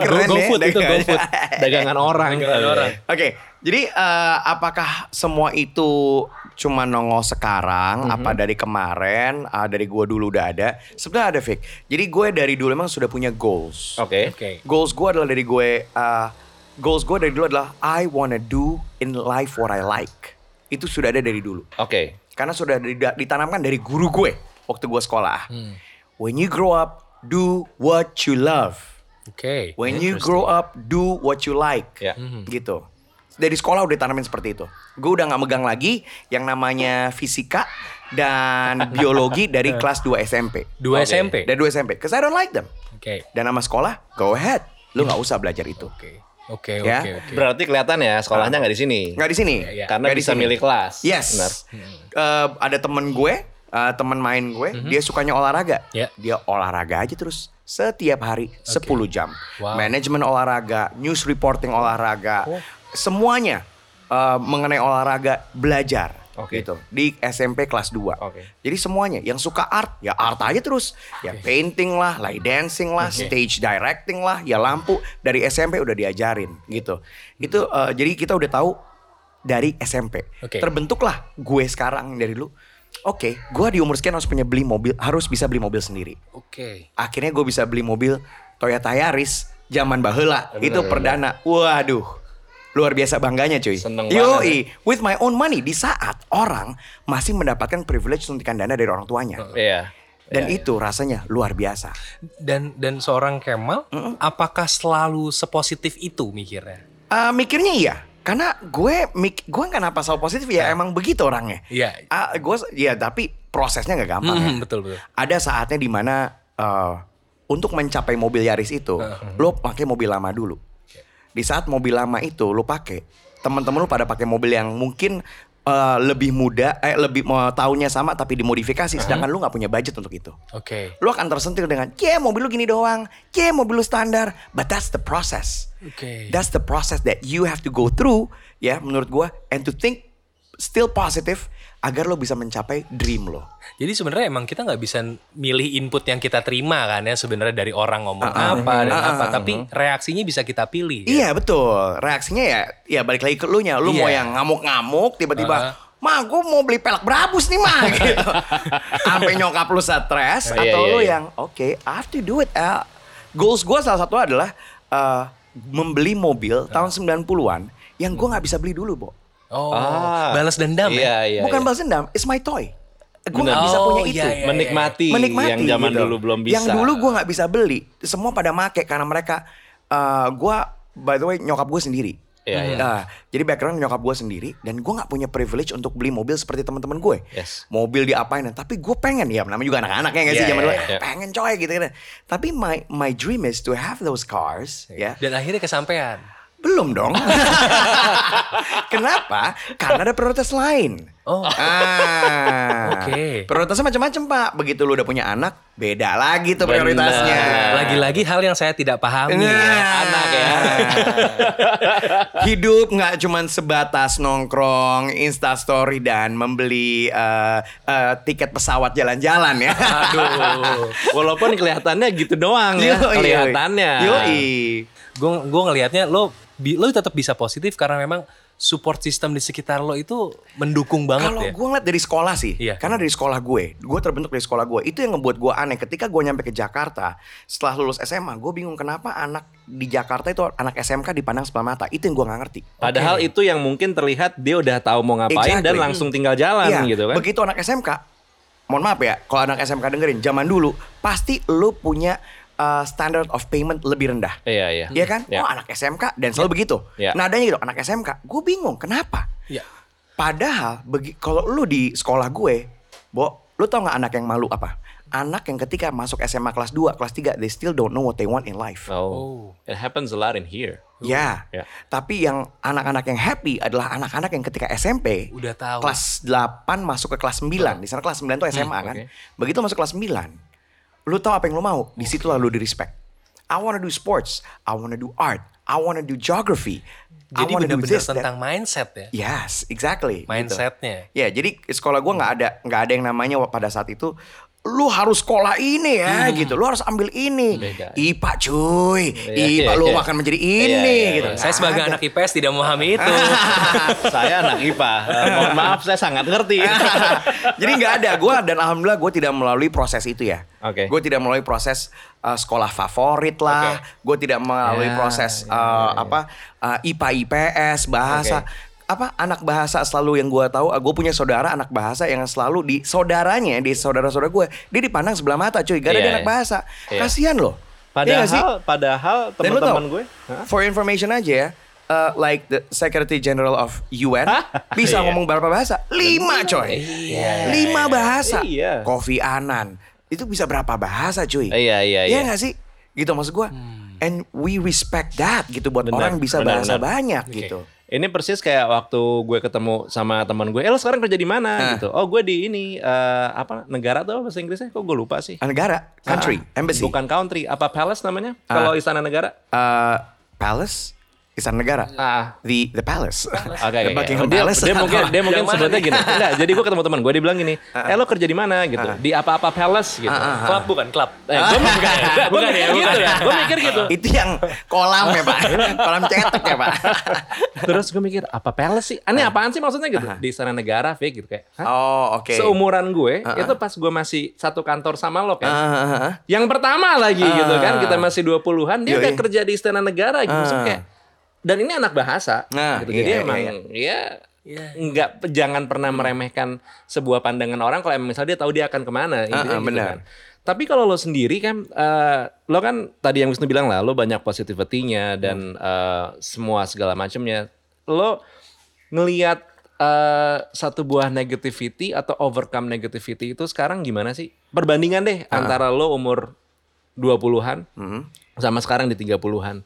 [SPEAKER 2] Keren
[SPEAKER 1] Go-
[SPEAKER 2] ya,
[SPEAKER 1] GoFood, itu
[SPEAKER 2] dagangan.
[SPEAKER 1] GoFood.
[SPEAKER 3] Dagangan orang.
[SPEAKER 1] Dagangan orang.
[SPEAKER 2] Oke, jadi eh, apakah semua itu cuma nongol sekarang?
[SPEAKER 1] Mhm.
[SPEAKER 2] Apa dari kemarin? Ah, dari gua dulu udah ada? Sebenarnya ada Vic. Jadi gue dari dulu emang sudah punya goals.
[SPEAKER 3] Oke.
[SPEAKER 1] Oke.
[SPEAKER 2] Goals gue adalah dari gue. eh, goals gue dari dulu adalah I wanna do in life what I like. Itu sudah ada dari dulu.
[SPEAKER 3] Oke.
[SPEAKER 2] Karena sudah di- ditanamkan dari guru gue waktu gue sekolah.
[SPEAKER 1] Hmm.
[SPEAKER 2] When you grow up, do what you love.
[SPEAKER 1] Oke.
[SPEAKER 2] When you grow up, do what you like.
[SPEAKER 3] Ya.
[SPEAKER 2] Gitu. Dari sekolah udah tanamin seperti itu. Gue udah nggak megang lagi yang namanya fisika dan biologi dari kelas 2 SMP.
[SPEAKER 1] Dua
[SPEAKER 3] Oke.
[SPEAKER 1] SMP.
[SPEAKER 2] Dari 2 SMP. Cause I don't like them.
[SPEAKER 1] Oke.
[SPEAKER 2] Dan nama sekolah, go ahead. Lu nggak usah belajar itu.
[SPEAKER 1] Oke. Oke.
[SPEAKER 2] Ya.
[SPEAKER 1] Oke. Oke.
[SPEAKER 3] Berarti kelihatan ya sekolahnya nggak di sini.
[SPEAKER 2] Nggak di sini.
[SPEAKER 1] Iya, iya.
[SPEAKER 3] Karena
[SPEAKER 2] di
[SPEAKER 3] bisa milih kelas.
[SPEAKER 2] Yes.
[SPEAKER 3] Benar.
[SPEAKER 2] Eh, ada temen gue, eh, temen main gue, dia sukanya olahraga.
[SPEAKER 1] Ya.
[SPEAKER 2] Dia olahraga aja terus setiap hari 10 jam.
[SPEAKER 1] Wow.
[SPEAKER 2] Manajemen olahraga, news reporting olahraga, semuanya eh, mengenai olahraga belajar.
[SPEAKER 3] Oke.
[SPEAKER 2] gitu di SMP kelas 2.
[SPEAKER 3] Oke.
[SPEAKER 2] Jadi semuanya yang suka art ya art aja terus. Ya painting lah, light dancing lah, stage directing lah, ya lampu dari SMP udah diajarin gitu. Itu eh, jadi kita udah tahu dari SMP.
[SPEAKER 1] Oke.
[SPEAKER 2] Terbentuklah gue sekarang dari dulu. Oke, gue di umur sekian harus punya beli mobil, harus bisa beli mobil sendiri.
[SPEAKER 1] Oke.
[SPEAKER 2] Akhirnya gue bisa beli mobil Toyota Yaris zaman bahela
[SPEAKER 3] Bener,
[SPEAKER 2] itu
[SPEAKER 3] bener.
[SPEAKER 2] perdana. Waduh, luar biasa bangganya cuy.
[SPEAKER 3] Seneng
[SPEAKER 2] Yoi, with my own money di saat orang masih mendapatkan privilege suntikan dana dari orang tuanya.
[SPEAKER 3] Iya.
[SPEAKER 2] Dan itu rasanya luar biasa.
[SPEAKER 1] Dan dan seorang Kemal, apakah selalu sepositif itu mikirnya?
[SPEAKER 2] Eh, mikirnya iya, karena gue mik gue kenapa selalu positif ya emang begitu orangnya.
[SPEAKER 1] Iya.
[SPEAKER 2] Ah, gue ya tapi prosesnya nggak gampang. ya.
[SPEAKER 1] Hmm, betul betul.
[SPEAKER 2] Ada saatnya di mana eh untuk mencapai mobil Yaris itu, lo pakai mobil lama dulu. Di saat mobil lama itu lo pakai, teman-teman lo pada pakai mobil yang mungkin eh, lebih muda, eh lebih mau tahunnya sama tapi dimodifikasi, sedangkan lo nggak punya budget untuk itu.
[SPEAKER 1] Oke.
[SPEAKER 2] Lo akan tersentil dengan, yeah mobil lu gini doang, yeah mobil lu standar, but that's the process.
[SPEAKER 1] Oke.
[SPEAKER 2] That's the process that you have to go through, ya menurut gua, and to think still positive agar lo bisa mencapai dream lo.
[SPEAKER 1] Jadi sebenarnya emang kita nggak bisa milih input yang kita terima kan ya sebenarnya dari orang ngomong
[SPEAKER 2] ah.
[SPEAKER 1] apa dan
[SPEAKER 2] Ah, ah,
[SPEAKER 1] apa, tapi reaksinya bisa kita pilih. ya.
[SPEAKER 2] Iya betul. Reaksinya ya, ya balik lagi ke lu nya. Lu mau
[SPEAKER 1] Iya.
[SPEAKER 2] yang ngamuk-ngamuk, tiba-tiba,
[SPEAKER 1] Ah.
[SPEAKER 2] mah gue mau beli pelek berabus nih mah gitu. Sampai nyokap lu stres,
[SPEAKER 3] Iya,
[SPEAKER 2] atau
[SPEAKER 3] iya,
[SPEAKER 2] lu
[SPEAKER 3] iya.
[SPEAKER 2] yang, oke, I have to do it. Eh, goals gue salah satu adalah eh, membeli mobil tahun 90-an yang gue nggak bisa beli dulu, Bo.
[SPEAKER 1] Oh,
[SPEAKER 3] Ah.
[SPEAKER 1] balas dendam
[SPEAKER 3] Iya,
[SPEAKER 1] ya?
[SPEAKER 3] iya.
[SPEAKER 2] Bukan
[SPEAKER 3] iya.
[SPEAKER 2] balas dendam, it's my toy. Gue nggak bisa
[SPEAKER 1] Oh,
[SPEAKER 2] punya
[SPEAKER 1] iya,
[SPEAKER 2] itu.
[SPEAKER 1] iya.
[SPEAKER 3] Menikmati,
[SPEAKER 2] Menikmati
[SPEAKER 3] yang zaman
[SPEAKER 2] gitu.
[SPEAKER 3] dulu belum bisa.
[SPEAKER 2] Yang dulu gue nggak bisa beli, semua pada make karena mereka, eh gue by the way nyokap gue sendiri.
[SPEAKER 3] Iya, iya.
[SPEAKER 2] Nah, jadi background nyokap gue sendiri dan gue nggak punya privilege untuk beli mobil seperti teman-teman gue.
[SPEAKER 3] Yes.
[SPEAKER 2] Mobil diapain? Tapi gue pengen ya, namanya juga anak-anak ya nggak sih
[SPEAKER 3] Iya,
[SPEAKER 2] zaman
[SPEAKER 3] iya,
[SPEAKER 2] dulu.
[SPEAKER 3] iya.
[SPEAKER 2] Pengen coy gitu kan. Tapi my my dream is to have those cars, ya.
[SPEAKER 1] Dan akhirnya kesampaian.
[SPEAKER 2] Belum dong. Kenapa? Karena ada prioritas lain.
[SPEAKER 1] Oh.
[SPEAKER 2] Ah.
[SPEAKER 1] Oke.
[SPEAKER 2] Prioritasnya macam-macam, Pak. Begitu lu udah punya anak, beda lagi tuh prioritasnya.
[SPEAKER 1] Lagi-lagi hal yang saya tidak pahami.
[SPEAKER 2] Nah.
[SPEAKER 1] ya.
[SPEAKER 3] anak ya.
[SPEAKER 2] Hidup nggak cuman sebatas nongkrong, instastory dan membeli eh, eh, tiket pesawat jalan-jalan ya.
[SPEAKER 1] Aduh.
[SPEAKER 3] Walaupun kelihatannya gitu doang ya.
[SPEAKER 2] Yoi,
[SPEAKER 3] Kelihatannya.
[SPEAKER 2] Yoi.
[SPEAKER 1] Gue gue ngelihatnya lo lo tetap bisa positif karena memang support system di sekitar lo itu mendukung banget
[SPEAKER 2] Kalau
[SPEAKER 1] ya.
[SPEAKER 2] gue ngeliat dari sekolah sih,
[SPEAKER 1] Iya.
[SPEAKER 2] karena dari sekolah gue, gue terbentuk dari sekolah gue. Itu yang ngebuat gue aneh. Ketika gue nyampe ke Jakarta, setelah lulus SMA, gue bingung kenapa anak di Jakarta itu anak SMK dipandang sebelah mata. Itu yang gue nggak ngerti.
[SPEAKER 3] Padahal itu yang mungkin terlihat dia udah tahu mau ngapain dan
[SPEAKER 2] Exactly.
[SPEAKER 3] langsung tinggal jalan
[SPEAKER 2] Iya,
[SPEAKER 3] gitu kan.
[SPEAKER 2] Begitu anak SMK, mohon maaf ya, kalau anak SMK dengerin, zaman dulu pasti lu punya uh, standard of payment lebih rendah.
[SPEAKER 3] Iya, iya.
[SPEAKER 2] Iya kan?
[SPEAKER 3] Ya.
[SPEAKER 2] Oh anak SMK dan selalu begitu.
[SPEAKER 3] Ya.
[SPEAKER 2] Nadanya gitu, anak SMK. Gue bingung kenapa.
[SPEAKER 1] Iya.
[SPEAKER 2] Padahal begi, kalau lu di sekolah gue, Bo, Lu tau nggak anak yang malu apa? Anak yang ketika masuk SMA kelas 2, kelas 3, they still don't know what they want in life.
[SPEAKER 3] Oh. It happens a lot in here.
[SPEAKER 2] Ya.
[SPEAKER 3] Ya.
[SPEAKER 2] Tapi yang anak-anak yang happy adalah anak-anak yang ketika SMP
[SPEAKER 1] Udah tahu.
[SPEAKER 2] kelas 8 masuk ke kelas 9. Di sana kelas 9 tuh SMA kan.
[SPEAKER 3] oke.
[SPEAKER 2] Begitu masuk kelas 9, lu tahu apa yang lu mau? Di situ lu di respect. I wanna do sports, I wanna do art, I wanna do geography.
[SPEAKER 1] Jadi benar-benar
[SPEAKER 2] this, that.
[SPEAKER 1] tentang mindset ya.
[SPEAKER 2] Yes, exactly. gitu.
[SPEAKER 1] Mindsetnya.
[SPEAKER 2] Ya, jadi sekolah gua nggak ada nggak ada yang namanya pada saat itu lu harus sekolah ini ya gitu. Lu harus ambil ini.
[SPEAKER 3] Beda.
[SPEAKER 2] IPA cuy. IPA
[SPEAKER 3] iya,
[SPEAKER 2] lu
[SPEAKER 3] iya.
[SPEAKER 2] akan menjadi
[SPEAKER 3] Iya,
[SPEAKER 2] ini
[SPEAKER 3] iya,
[SPEAKER 2] gitu.
[SPEAKER 3] iya.
[SPEAKER 1] Saya sebagai anak IPS tidak memahami itu.
[SPEAKER 3] saya anak IPA. Eh, mohon maaf, saya sangat ngerti.
[SPEAKER 2] Jadi nggak ada gue dan alhamdulillah gue tidak melalui proses itu ya.
[SPEAKER 3] Oke.
[SPEAKER 2] Gue tidak melalui proses uh, sekolah favorit lah. Gue tidak melalui
[SPEAKER 3] Ya,
[SPEAKER 2] proses
[SPEAKER 3] ya,
[SPEAKER 2] uh,
[SPEAKER 3] ya,
[SPEAKER 2] apa uh, IPA IPS bahasa. Apa anak bahasa selalu yang gue tahu, gue punya saudara anak bahasa yang selalu di saudaranya, di saudara-saudara gue, dia dipandang sebelah mata cuy, gara
[SPEAKER 3] Iya,
[SPEAKER 2] dia anak
[SPEAKER 3] iya.
[SPEAKER 2] bahasa.
[SPEAKER 3] Iya.
[SPEAKER 2] Kasihan loh. Iya?
[SPEAKER 3] Padahal, padahal
[SPEAKER 2] lu tahu,
[SPEAKER 3] teman-teman gue.
[SPEAKER 2] For information aja ya, uh, like the Secretary General of UN bisa
[SPEAKER 3] Iya.
[SPEAKER 2] ngomong berapa bahasa? Lima coy. Lima bahasa.
[SPEAKER 3] Iya.
[SPEAKER 2] Kofi Anan itu bisa berapa bahasa cuy?
[SPEAKER 3] Iya, iya, iya.
[SPEAKER 2] nggak sih? Gitu maksud gua. And we respect that gitu buat
[SPEAKER 3] Benar,
[SPEAKER 2] orang bisa
[SPEAKER 3] benar,
[SPEAKER 2] bahasa
[SPEAKER 3] benar.
[SPEAKER 2] banyak gitu.
[SPEAKER 3] Ini persis kayak waktu gue ketemu sama teman gue, eh lo sekarang kerja di mana
[SPEAKER 2] Ah.
[SPEAKER 3] gitu. Oh gue di ini eh, apa negara tuh bahasa Inggrisnya? Kok gue lupa sih.
[SPEAKER 2] Ah, Negara, country,
[SPEAKER 3] Ah,
[SPEAKER 2] embassy,
[SPEAKER 3] Bukan country, apa palace namanya? Kalau istana negara?
[SPEAKER 2] Uh, palace, istana negara,
[SPEAKER 3] Ah.
[SPEAKER 2] the the palace.
[SPEAKER 3] Oke,
[SPEAKER 2] The
[SPEAKER 3] oke.
[SPEAKER 2] Buckingham
[SPEAKER 3] dia,
[SPEAKER 2] Palace.
[SPEAKER 3] dia mungkin dia mungkin
[SPEAKER 1] mana
[SPEAKER 3] sebutnya
[SPEAKER 1] nih?
[SPEAKER 3] gini. Enggak, jadi gue ketemu teman gue dia bilang gini, "Eh lo kerja di mana?" gitu. Di apa-apa palace gitu.
[SPEAKER 1] Klub bukan klub.
[SPEAKER 3] Eh, gue bukan,
[SPEAKER 1] Bukan
[SPEAKER 3] bukan
[SPEAKER 1] ya,
[SPEAKER 3] ya,
[SPEAKER 1] bukan
[SPEAKER 3] gitu
[SPEAKER 1] ya.
[SPEAKER 3] ya. Gue mikir gitu.
[SPEAKER 2] Itu yang kolam ya pak, kolam cetek ya pak.
[SPEAKER 3] Terus gue mikir, apa palace sih? Ini apaan sih maksudnya gitu? Di istana negara, fake gitu kayak. Hah?
[SPEAKER 2] Oh oke.
[SPEAKER 3] Seumuran gue, itu pas gue masih satu kantor sama lo kan.
[SPEAKER 2] Ah, ah, ah.
[SPEAKER 3] Yang pertama lagi gitu kan, kita masih 20-an, dia udah kerja di istana negara gitu. Maksudnya
[SPEAKER 2] Ah.
[SPEAKER 3] kayak, dan ini anak bahasa.
[SPEAKER 2] Nah,
[SPEAKER 3] gitu.
[SPEAKER 2] iya,
[SPEAKER 3] Jadi
[SPEAKER 2] iya,
[SPEAKER 3] emang
[SPEAKER 2] iya.
[SPEAKER 3] ya nggak jangan pernah meremehkan sebuah pandangan orang kalau emang misalnya dia tahu dia akan ke mana
[SPEAKER 2] ah,
[SPEAKER 3] gitu
[SPEAKER 2] benar.
[SPEAKER 3] kan. Tapi kalau lo sendiri kan, eh, lo kan tadi yang Wisnu bilang lah, lo banyak positivity-nya dan eh, semua segala macamnya. Lo ngelihat eh, satu buah negativity atau overcome negativity itu sekarang gimana sih? Perbandingan deh
[SPEAKER 2] Ah.
[SPEAKER 3] antara lo umur 20-an
[SPEAKER 2] Mm-hmm.
[SPEAKER 3] sama sekarang di 30-an.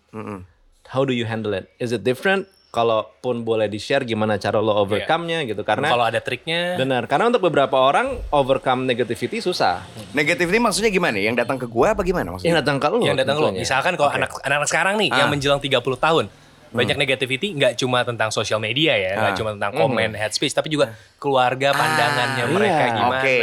[SPEAKER 3] How do you handle it? Is it different? Kalaupun boleh di-share gimana cara lo overcome-nya gitu. Karena
[SPEAKER 1] Kalau ada triknya.
[SPEAKER 3] benar, karena untuk beberapa orang overcome negativity susah.
[SPEAKER 2] Negatif ini maksudnya gimana? Yang datang ke gua apa gimana maksudnya?
[SPEAKER 3] Yang datang ke lo.
[SPEAKER 1] yang datang lo.
[SPEAKER 3] tentunya.
[SPEAKER 1] Misalkan kalau anak anak sekarang nih yang
[SPEAKER 2] Ah.
[SPEAKER 1] menjelang 30 tahun. Banyak negativity nggak cuma tentang sosial media ya, nggak
[SPEAKER 2] Ah.
[SPEAKER 1] cuma tentang komen, head speech, tapi juga keluarga, pandangannya
[SPEAKER 2] Ah,
[SPEAKER 1] mereka
[SPEAKER 3] iya.
[SPEAKER 1] gimana.
[SPEAKER 2] Oke.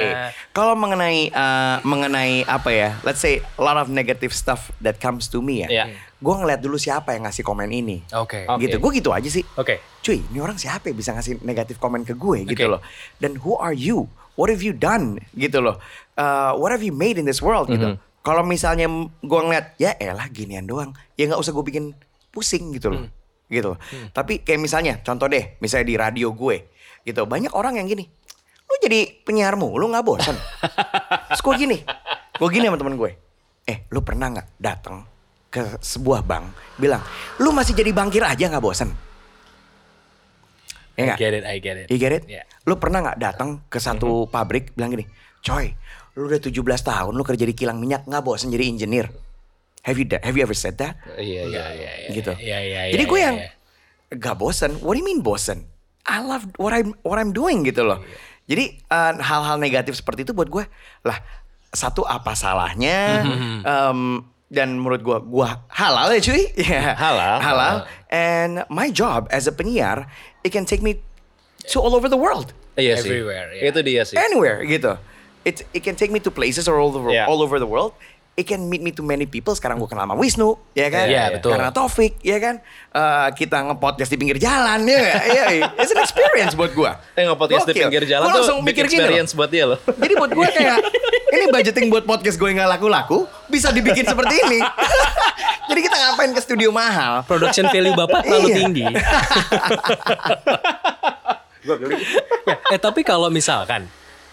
[SPEAKER 2] Kalau mengenai uh, mengenai apa ya? Let's say a lot of negative stuff that comes to me ya.
[SPEAKER 3] Iya.
[SPEAKER 2] Gue ngeliat dulu siapa yang ngasih komen ini.
[SPEAKER 1] Oke.
[SPEAKER 3] Oke.
[SPEAKER 2] Gitu. Gue gitu aja sih.
[SPEAKER 1] Oke.
[SPEAKER 2] Cuy, ini orang siapa ya bisa ngasih negatif komen ke gue gitu
[SPEAKER 1] Oke.
[SPEAKER 2] loh. Dan who are you? What have you done? Gitu loh. Uh, what have you made in this world gitu. Kalau misalnya gue ngeliat ya elah ginian doang, ya nggak usah gue bikin pusing gitu loh. Gitu. loh. Tapi kayak misalnya contoh deh, misalnya di radio gue gitu. Banyak orang yang gini. Lu jadi penyiar mulu nggak bosan? Terus gue gini. Gue gini sama temen gue. Eh, lu pernah nggak datang ke sebuah bank bilang, lu masih jadi bankir aja nggak bosan? Ya
[SPEAKER 1] I
[SPEAKER 2] nggak?
[SPEAKER 1] get it, I get it.
[SPEAKER 2] You get it?
[SPEAKER 1] Yeah.
[SPEAKER 2] Lu pernah nggak datang ke satu pabrik bilang gini, coy, lu udah 17 tahun lu kerja di kilang minyak nggak bosan jadi engineer? Have you have you ever said that?
[SPEAKER 3] Iya, iya, iya. iya.
[SPEAKER 2] gitu.
[SPEAKER 1] Iya, iya,
[SPEAKER 2] Jadi
[SPEAKER 1] iya,
[SPEAKER 2] gue
[SPEAKER 1] iya,
[SPEAKER 2] yang
[SPEAKER 1] iya.
[SPEAKER 2] gak bosan. What do you mean bosan? I love what I'm what I'm doing gitu loh. Jadi uh, hal-hal negatif seperti itu buat gue lah satu apa salahnya? Em, dan menurut gue gue halal ya cuy. Ya.
[SPEAKER 3] Halal.
[SPEAKER 2] Halal. And my job as a penyiar, it can take me to all over the world.
[SPEAKER 3] Iya sih.
[SPEAKER 1] Everywhere, iya.
[SPEAKER 3] Itu dia sih.
[SPEAKER 2] Anywhere gitu. It it can take me to places all over
[SPEAKER 3] Yeah.
[SPEAKER 2] all over the world. It can meet me to many people. Sekarang gue kenal sama Wisnu, ya kan?
[SPEAKER 1] Iya, betul.
[SPEAKER 2] Karena Taufik, ya kan? Eh, kita nge-podcast di pinggir jalan, ya? Iya, iya. It's an experience buat gue.
[SPEAKER 3] Eh nge-podcast di pinggir jalan
[SPEAKER 2] Gue
[SPEAKER 3] tuh
[SPEAKER 2] langsung mikir gini loh.
[SPEAKER 3] experience buat dia loh.
[SPEAKER 2] Jadi buat gue kayak ini budgeting buat podcast gue yang nggak laku-laku bisa dibikin seperti ini. Jadi kita ngapain ke studio mahal?
[SPEAKER 1] Production value Bapak terlalu
[SPEAKER 2] Iya.
[SPEAKER 1] tinggi. Ya, eh tapi kalau misalkan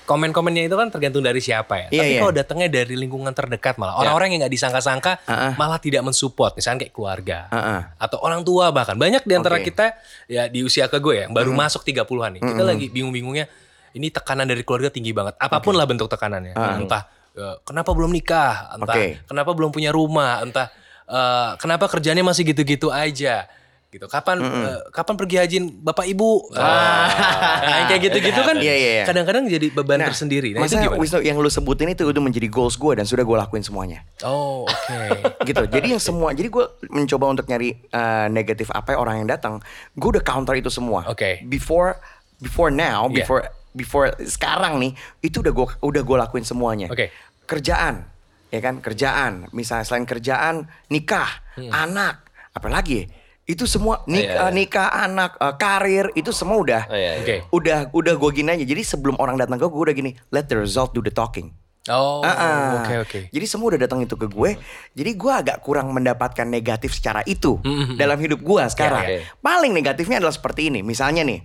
[SPEAKER 1] komen-komennya itu kan tergantung dari siapa ya.
[SPEAKER 2] Iya,
[SPEAKER 1] tapi
[SPEAKER 2] iya.
[SPEAKER 1] kalau datangnya dari lingkungan terdekat malah orang-orang yang nggak disangka-sangka
[SPEAKER 2] Ah, ah.
[SPEAKER 1] malah tidak mensupport, misalnya kayak keluarga
[SPEAKER 2] Ah, ah.
[SPEAKER 1] atau orang tua bahkan banyak di antara
[SPEAKER 2] Oke.
[SPEAKER 1] kita ya di usia ke gue ya yang baru masuk 30-an nih. Kita lagi bingung-bingungnya ini tekanan dari keluarga tinggi banget. Apa pun lah bentuk tekanannya. Entah eh, kenapa belum nikah, entah
[SPEAKER 2] Oke.
[SPEAKER 1] kenapa belum punya rumah, entah eh, kenapa kerjanya masih gitu-gitu aja. Gitu. Kapan eh, kapan pergi hajin Bapak Ibu? Nah, kayak gitu-gitu kan
[SPEAKER 2] Iya, iya, iya.
[SPEAKER 1] kadang-kadang jadi beban tersendiri. Nah, itu
[SPEAKER 2] Masa
[SPEAKER 1] gimana?
[SPEAKER 2] Wisnu yang lu sebutin itu udah menjadi goals gue dan sudah gue lakuin semuanya.
[SPEAKER 1] Oh, oke.
[SPEAKER 2] gitu. Jadi yang semua, jadi gue mencoba untuk nyari eh, negatif apa yang orang yang datang. Gue udah counter itu semua.
[SPEAKER 1] Oke.
[SPEAKER 2] Before, before now,
[SPEAKER 1] Yeah.
[SPEAKER 2] before, before sekarang nih, itu udah gue udah gue lakuin semuanya.
[SPEAKER 1] Oke.
[SPEAKER 2] Kerjaan, ya kan? Kerjaan. Misalnya selain kerjaan, nikah,
[SPEAKER 1] Hmm.
[SPEAKER 2] anak, apalagi. ya? Itu semua nik-
[SPEAKER 3] Iya, iya.
[SPEAKER 2] nikah, anak, eh, karir, itu semua udah.
[SPEAKER 3] Oh, iya, iya.
[SPEAKER 1] Oke.
[SPEAKER 2] Udah, udah gue gini aja. Jadi sebelum orang datang ke gue, udah gini. Let the result do the talking.
[SPEAKER 1] Oh, oke
[SPEAKER 2] Ah, ah.
[SPEAKER 1] oke.
[SPEAKER 2] Jadi semua udah datang itu ke gue. Jadi gue agak kurang mendapatkan negatif secara itu dalam hidup gue sekarang.
[SPEAKER 3] Ya, ya.
[SPEAKER 2] Paling negatifnya adalah seperti ini. Misalnya nih,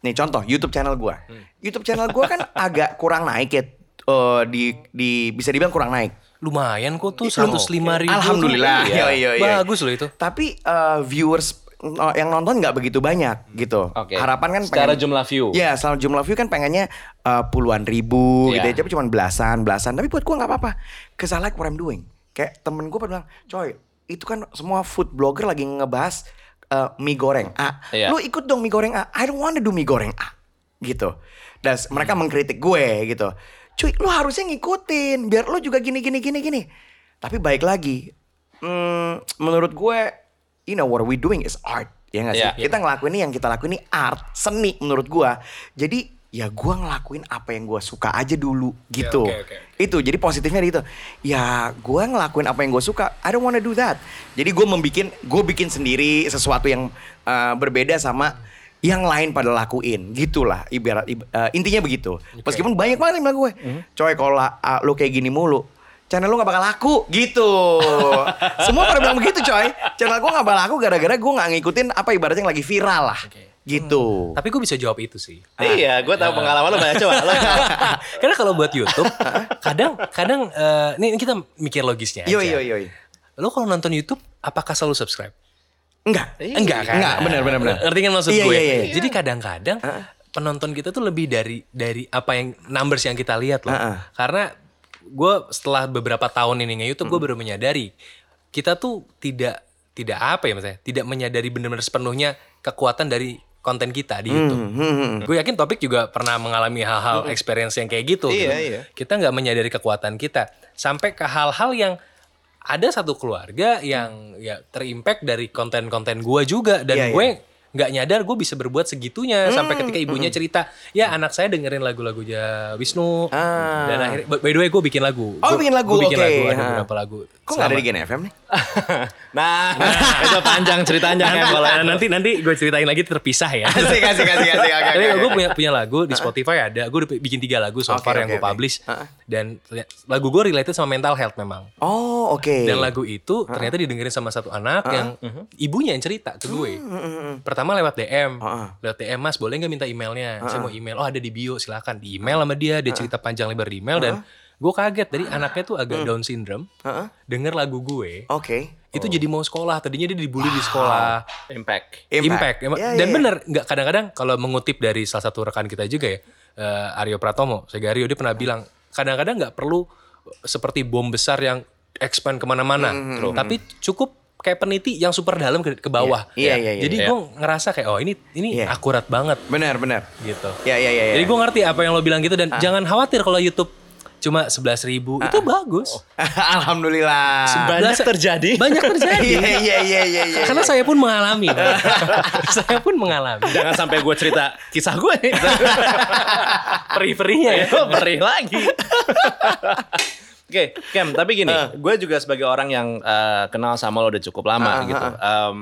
[SPEAKER 2] nih contoh YouTube channel gue. YouTube channel gue kan agak kurang naik ya. eh, di, di bisa dibilang kurang naik.
[SPEAKER 1] Lumayan kok tuh
[SPEAKER 2] Ih,
[SPEAKER 1] 105 ribu.
[SPEAKER 2] Alhamdulillah. Iya, iya, iya.
[SPEAKER 1] Bagus loh itu.
[SPEAKER 2] Tapi eh, viewers eh, yang nonton nggak begitu banyak gitu.
[SPEAKER 3] Oke.
[SPEAKER 2] Harapan kan
[SPEAKER 3] Secara
[SPEAKER 2] pengen-
[SPEAKER 3] jumlah view.
[SPEAKER 2] Iya, secara jumlah view kan pengennya eh, puluhan ribu gitu
[SPEAKER 3] Iya.
[SPEAKER 2] ya, tapi cuma belasan, belasan. Tapi buat gua nggak apa-apa. Cause I like what I'm doing. Kayak temen gua bilang, coy, itu kan semua food blogger lagi ngebahas eh, mie goreng A.
[SPEAKER 3] Iya.
[SPEAKER 2] Lu ikut dong mie goreng A. I don't want to do mie goreng A. Gitu. Dan mereka mengkritik gue gitu. Cuy, lu harusnya ngikutin biar lu juga gini gini gini gini. Tapi baik lagi, hmm, menurut gue, you know what we doing is art. Ya nggak sih?
[SPEAKER 3] Iya.
[SPEAKER 2] Kita ngelakuin ini yang kita lakuin ini art, seni menurut gua. Jadi ya gua ngelakuin apa yang gua suka aja dulu gitu.
[SPEAKER 1] oke, oke, oke.
[SPEAKER 2] Itu jadi positifnya di itu. Ya gua ngelakuin apa yang gua suka. I don't wanna do that. Jadi gua membikin, gue bikin sendiri sesuatu yang uh, berbeda sama yang lain pada lakuin. Gitulah ibarat ib- uh, intinya begitu. Meskipun banyak banget yang bilang gue
[SPEAKER 1] Mhm.
[SPEAKER 2] coy kalau la- uh, lu kayak gini mulu channel lu gak bakal laku. Gitu. Semua pada bilang begitu coy. Channel gue gak bakal laku gara-gara gue gak ngikutin apa ibaratnya yang lagi viral lah. Gitu.
[SPEAKER 1] Tapi gue bisa jawab itu sih.
[SPEAKER 3] Iya, gue tahu pengalaman lo banyak coba. Lo
[SPEAKER 1] Karena kalau buat YouTube, kadang kadang eh, ini kita mikir logisnya aja.
[SPEAKER 2] yo yo yo yo.
[SPEAKER 1] Lo kalau nonton YouTube, apakah selalu subscribe?
[SPEAKER 2] Enggak
[SPEAKER 1] Enggak kan?
[SPEAKER 2] Enggak, benar, benar, benar.
[SPEAKER 1] Ngerti kan maksud
[SPEAKER 2] Iya,
[SPEAKER 1] gue?
[SPEAKER 2] iya, iya.
[SPEAKER 1] Jadi kadang-kadang penonton kita tuh lebih dari dari apa yang numbers yang kita lihat loh.
[SPEAKER 2] Heeh.
[SPEAKER 1] Karena gue setelah beberapa tahun ini nge-YouTube gue baru menyadari kita tuh tidak tidak apa ya maksudnya, tidak menyadari benar-benar sepenuhnya kekuatan dari konten kita di YouTube. Gue yakin Topik juga pernah mengalami hal-hal experience yang kayak gitu.
[SPEAKER 3] Iya,
[SPEAKER 1] gitu.
[SPEAKER 3] iya.
[SPEAKER 1] Kita nggak menyadari kekuatan kita sampai ke hal-hal yang ada satu keluarga yang ya terimpact dari konten-konten gue juga dan
[SPEAKER 2] Iya,
[SPEAKER 1] gue nggak nyadar gue bisa berbuat segitunya sampai
[SPEAKER 2] Hmm,
[SPEAKER 1] ketika ibunya cerita ya anak saya dengerin lagu-lagunya Wisnu
[SPEAKER 2] Ah.
[SPEAKER 1] dan akhirnya by the way gue bikin lagu
[SPEAKER 2] Oh,
[SPEAKER 1] Gua-
[SPEAKER 2] bikin lagu,
[SPEAKER 1] gua bikin
[SPEAKER 2] oke.
[SPEAKER 1] lagu ada
[SPEAKER 2] Ha.
[SPEAKER 1] beberapa lagu
[SPEAKER 2] Kok gak ada di Gen FM nih?
[SPEAKER 3] nah, itu panjang ceritanya kan kalau
[SPEAKER 1] Nah, nanti nanti gue ceritain lagi terpisah ya.
[SPEAKER 2] Asik, asik, asik, asik. Oke,
[SPEAKER 1] Tapi gue punya punya lagu di Spotify ada. Gue udah bikin tiga lagu so far yang
[SPEAKER 2] oke,
[SPEAKER 1] gue publish. Dan lagu gue related sama mental health memang.
[SPEAKER 2] Oh, oke.
[SPEAKER 1] Dan lagu itu ternyata didengerin sama satu anak yang ibunya yang cerita ke gue. Pertama lewat DM,
[SPEAKER 2] Heeh.
[SPEAKER 1] lewat DM Mas boleh nggak minta emailnya? Saya mau email. Oh ada di bio silakan. Di email sama dia. Dia cerita panjang lebar di email dan gue kaget dari anaknya tuh agak Down syndrome.
[SPEAKER 2] Heeh.
[SPEAKER 1] Denger lagu gue
[SPEAKER 2] Oke.
[SPEAKER 1] itu jadi mau sekolah. Tadinya dia dibully di sekolah.
[SPEAKER 3] impact.
[SPEAKER 1] Impact. Emang-
[SPEAKER 2] Ya,
[SPEAKER 1] Dan
[SPEAKER 2] ya.
[SPEAKER 1] bener nggak kadang-kadang kalau mengutip dari salah satu rekan kita juga ya eh, Aryo Pratomo, Segario dia pernah bilang kadang-kadang nggak perlu seperti bom besar yang expand ke mana-mana,
[SPEAKER 2] Hmm,
[SPEAKER 1] tapi cukup kayak peniti yang super dalam ke, ke bawah.
[SPEAKER 2] Iya, iya, iya,
[SPEAKER 1] Jadi
[SPEAKER 3] iya.
[SPEAKER 1] gue ngerasa kayak oh ini ini
[SPEAKER 2] Iya.
[SPEAKER 1] akurat banget
[SPEAKER 2] Benar, benar.
[SPEAKER 1] gitu.
[SPEAKER 2] Ya, ya, ya, ya.
[SPEAKER 1] Jadi gue ngerti apa yang lo bilang gitu dan jangan khawatir kalau YouTube cuma sebelas ribu itu bagus.
[SPEAKER 2] Alhamdulillah.
[SPEAKER 3] Banyak terjadi.
[SPEAKER 1] Banyak terjadi.
[SPEAKER 2] Iya, iya, iya, iya, iya.
[SPEAKER 1] Karena saya pun mengalami. saya pun mengalami.
[SPEAKER 3] Jangan sampai gue cerita kisah gue nih.
[SPEAKER 1] Perih-perihnya ya.
[SPEAKER 3] Ayo, perih lagi. Oke, Kem, tapi gini, gue juga sebagai orang yang eh, kenal sama lo udah cukup lama
[SPEAKER 2] Ah,
[SPEAKER 3] gitu.
[SPEAKER 2] ah,
[SPEAKER 3] Em,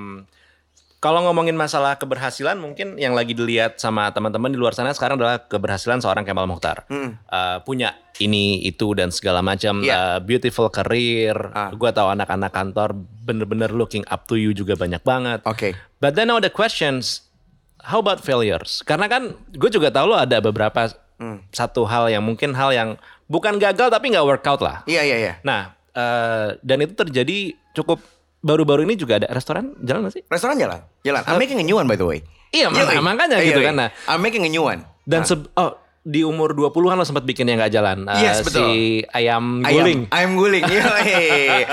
[SPEAKER 3] kalau ngomongin masalah keberhasilan, mungkin yang lagi dilihat sama teman-teman di luar sana sekarang adalah keberhasilan seorang Kemal Mukhtar.
[SPEAKER 2] Hmm.
[SPEAKER 3] Eh, punya ini, itu, dan segala macam.
[SPEAKER 2] Iya.
[SPEAKER 3] eh, beautiful career.
[SPEAKER 2] Ah.
[SPEAKER 3] Gue tahu anak-anak kantor bener-bener looking up to you juga banyak banget.
[SPEAKER 2] Oke.
[SPEAKER 3] But then now the questions, how about failures? Karena kan gue juga tahu lo ada beberapa
[SPEAKER 2] Hmm.
[SPEAKER 3] satu hal yang mungkin hal yang bukan gagal tapi nggak workout lah.
[SPEAKER 2] Iya, iya, iya.
[SPEAKER 3] Nah, eh, dan itu terjadi cukup baru-baru ini juga ada restoran jalan gak sih?
[SPEAKER 2] Restoran jalan. Jalan. I'm making a new one by the way.
[SPEAKER 3] Iya, mak-
[SPEAKER 2] Yoi.
[SPEAKER 3] makanya
[SPEAKER 2] Iya,
[SPEAKER 3] gitu
[SPEAKER 2] iya.
[SPEAKER 3] kan. Nah,
[SPEAKER 2] I'm making a new one.
[SPEAKER 3] dan se- oh di umur 20-an lo sempat bikin yang nggak jalan. Eh,
[SPEAKER 2] Yes, betul.
[SPEAKER 3] Si ayam
[SPEAKER 2] Ayam,
[SPEAKER 3] guling.
[SPEAKER 2] ayam guling. Yoi.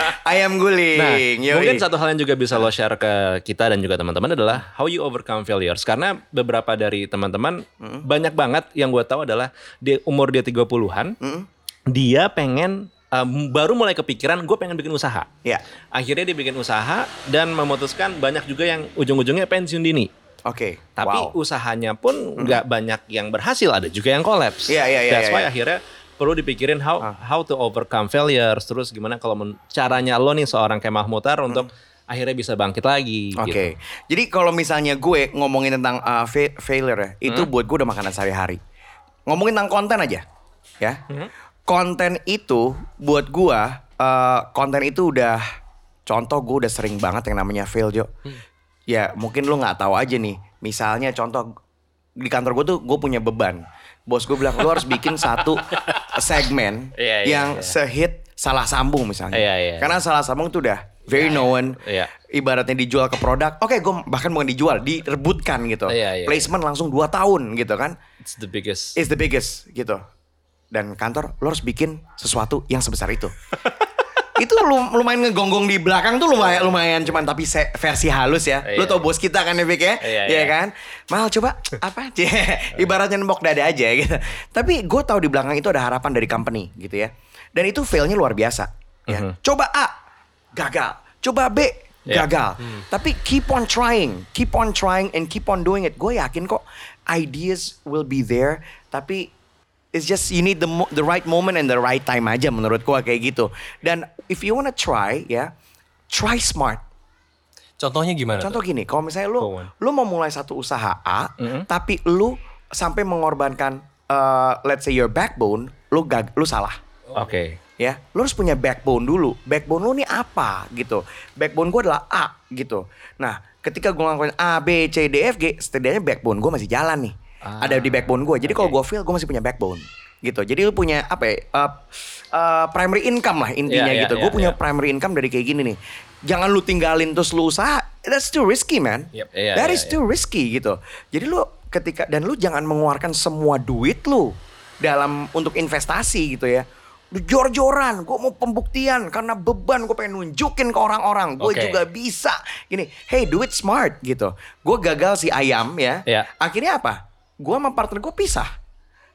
[SPEAKER 2] ayam guling.
[SPEAKER 3] Nah,
[SPEAKER 2] Yoi.
[SPEAKER 3] mungkin satu hal yang juga bisa lo share ke kita dan juga teman-teman adalah how you overcome failures. Karena beberapa dari teman-teman banyak banget yang gue tahu adalah di umur dia 30-an, dia pengen um, baru mulai kepikiran gue pengen bikin usaha.
[SPEAKER 2] Ya.
[SPEAKER 3] Akhirnya dia bikin usaha dan memutuskan banyak juga yang ujung-ujungnya pensiun dini.
[SPEAKER 2] Oke.
[SPEAKER 3] Tapi
[SPEAKER 2] wow.
[SPEAKER 3] usahanya pun nggak banyak yang berhasil, ada juga yang collapse.
[SPEAKER 2] Iya, iya, iya,
[SPEAKER 3] That's
[SPEAKER 2] iya,
[SPEAKER 3] why
[SPEAKER 2] iya.
[SPEAKER 3] akhirnya perlu dipikirin how
[SPEAKER 2] Ah.
[SPEAKER 3] how to overcome failures, terus gimana kalau men- caranya lo nih seorang kayak Mahmutar untuk akhirnya bisa bangkit lagi.
[SPEAKER 2] Hmm. Oke,
[SPEAKER 3] gitu.
[SPEAKER 2] jadi kalau misalnya gue ngomongin tentang uh, fa- failure ya, itu
[SPEAKER 3] Hmm?
[SPEAKER 2] buat gue udah makanan sehari-hari. Ngomongin tentang konten aja, ya.
[SPEAKER 3] Hmm?
[SPEAKER 2] Konten itu buat gue, uh, konten itu udah, contoh gue udah sering banget yang namanya fail Jo.
[SPEAKER 3] Hmm.
[SPEAKER 2] Ya mungkin lu nggak tahu aja nih, misalnya contoh di kantor gue tuh gue punya beban. Bos gue bilang lu harus bikin satu segmen
[SPEAKER 3] Iya, iya,
[SPEAKER 2] yang
[SPEAKER 3] iya.
[SPEAKER 2] sehit salah sambung misalnya.
[SPEAKER 3] Iya, iya.
[SPEAKER 2] Karena salah sambung tuh udah very known
[SPEAKER 3] Iya.
[SPEAKER 2] ibaratnya dijual ke produk, oke gue bahkan bukan dijual, direbutkan gitu.
[SPEAKER 3] Iya, iya,
[SPEAKER 2] Placement langsung 2 tahun gitu kan.
[SPEAKER 3] It's the biggest.
[SPEAKER 2] Is the biggest gitu. Dan kantor lo harus bikin sesuatu yang sebesar itu. itu lu- lumayan ngegonggong di belakang tuh lumayan lumayan cuman tapi se- versi halus ya. Lu
[SPEAKER 3] Iya.
[SPEAKER 2] tau bos kita kan ya Vic ya?
[SPEAKER 3] Iya,
[SPEAKER 2] Iya
[SPEAKER 3] iya.
[SPEAKER 2] kan? Mal coba apa aja ibaratnya nembok dada aja gitu. Tapi gue tahu di belakang itu ada harapan dari company gitu ya. Dan itu failnya luar biasa. Ya.
[SPEAKER 3] Mhm.
[SPEAKER 2] Coba A gagal. Coba B
[SPEAKER 3] Iya.
[SPEAKER 2] gagal. Tapi keep on trying, keep on trying and keep on doing it. Gue yakin kok ideas will be there. Tapi it's just you need the the right moment and the right time aja menurut gue kayak gitu. Dan if you wanna try ya, try smart.
[SPEAKER 1] Contohnya gimana? tuh?
[SPEAKER 2] Contoh gini, kalau misalnya lu lu mau mulai satu usaha A, tapi lu sampai mengorbankan uh, let's say your backbone, lu gag, lu salah
[SPEAKER 3] Oke.
[SPEAKER 2] ya lu harus punya backbone dulu backbone lu nih apa gitu backbone gue adalah A gitu nah ketika gue ngelakuin A B C D F G setidaknya backbone gue masih jalan nih ada di backbone gue jadi kalau gue fail gue masih punya backbone gitu. Jadi lu punya apa ya uh, uh, primary income lah intinya
[SPEAKER 3] iya,
[SPEAKER 2] gitu.
[SPEAKER 3] Iya,
[SPEAKER 2] gue punya
[SPEAKER 3] iya.
[SPEAKER 2] primary income dari kayak gini nih. Jangan lu tinggalin terus lu usaha that's too risky man.
[SPEAKER 1] Yep.
[SPEAKER 3] Iya,
[SPEAKER 2] that
[SPEAKER 3] iya,
[SPEAKER 2] is
[SPEAKER 3] iya.
[SPEAKER 2] too risky gitu. Jadi lu ketika dan lu jangan mengeluarkan semua duit lu dalam untuk investasi gitu ya. Lu jor-joran gue mau pembuktian karena beban gue pengen nunjukin ke orang-orang. Gue
[SPEAKER 1] Oke.
[SPEAKER 2] juga bisa. Gini hey do it smart gitu. Gue gagal si ayam ya.
[SPEAKER 3] Iya.
[SPEAKER 2] akhirnya apa gue sama partner gue pisah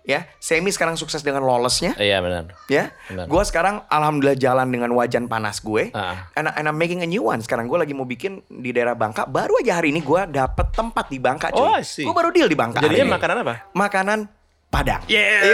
[SPEAKER 2] ya Semi sekarang sukses dengan lawlessnya
[SPEAKER 3] Iya benar.
[SPEAKER 2] ya.
[SPEAKER 3] Benar.
[SPEAKER 2] Gue sekarang alhamdulillah jalan dengan wajan panas gue.
[SPEAKER 3] Ah.
[SPEAKER 2] And, and I'm making a new one. Sekarang gue lagi mau bikin di daerah Bangka. Baru aja hari ini gue dapet tempat di Bangka cuy.
[SPEAKER 3] Oh, see.
[SPEAKER 2] Gue baru deal di Bangka.
[SPEAKER 3] Jadinya
[SPEAKER 2] ini.
[SPEAKER 3] makanan apa?
[SPEAKER 2] Makanan Padang.
[SPEAKER 3] Yeah.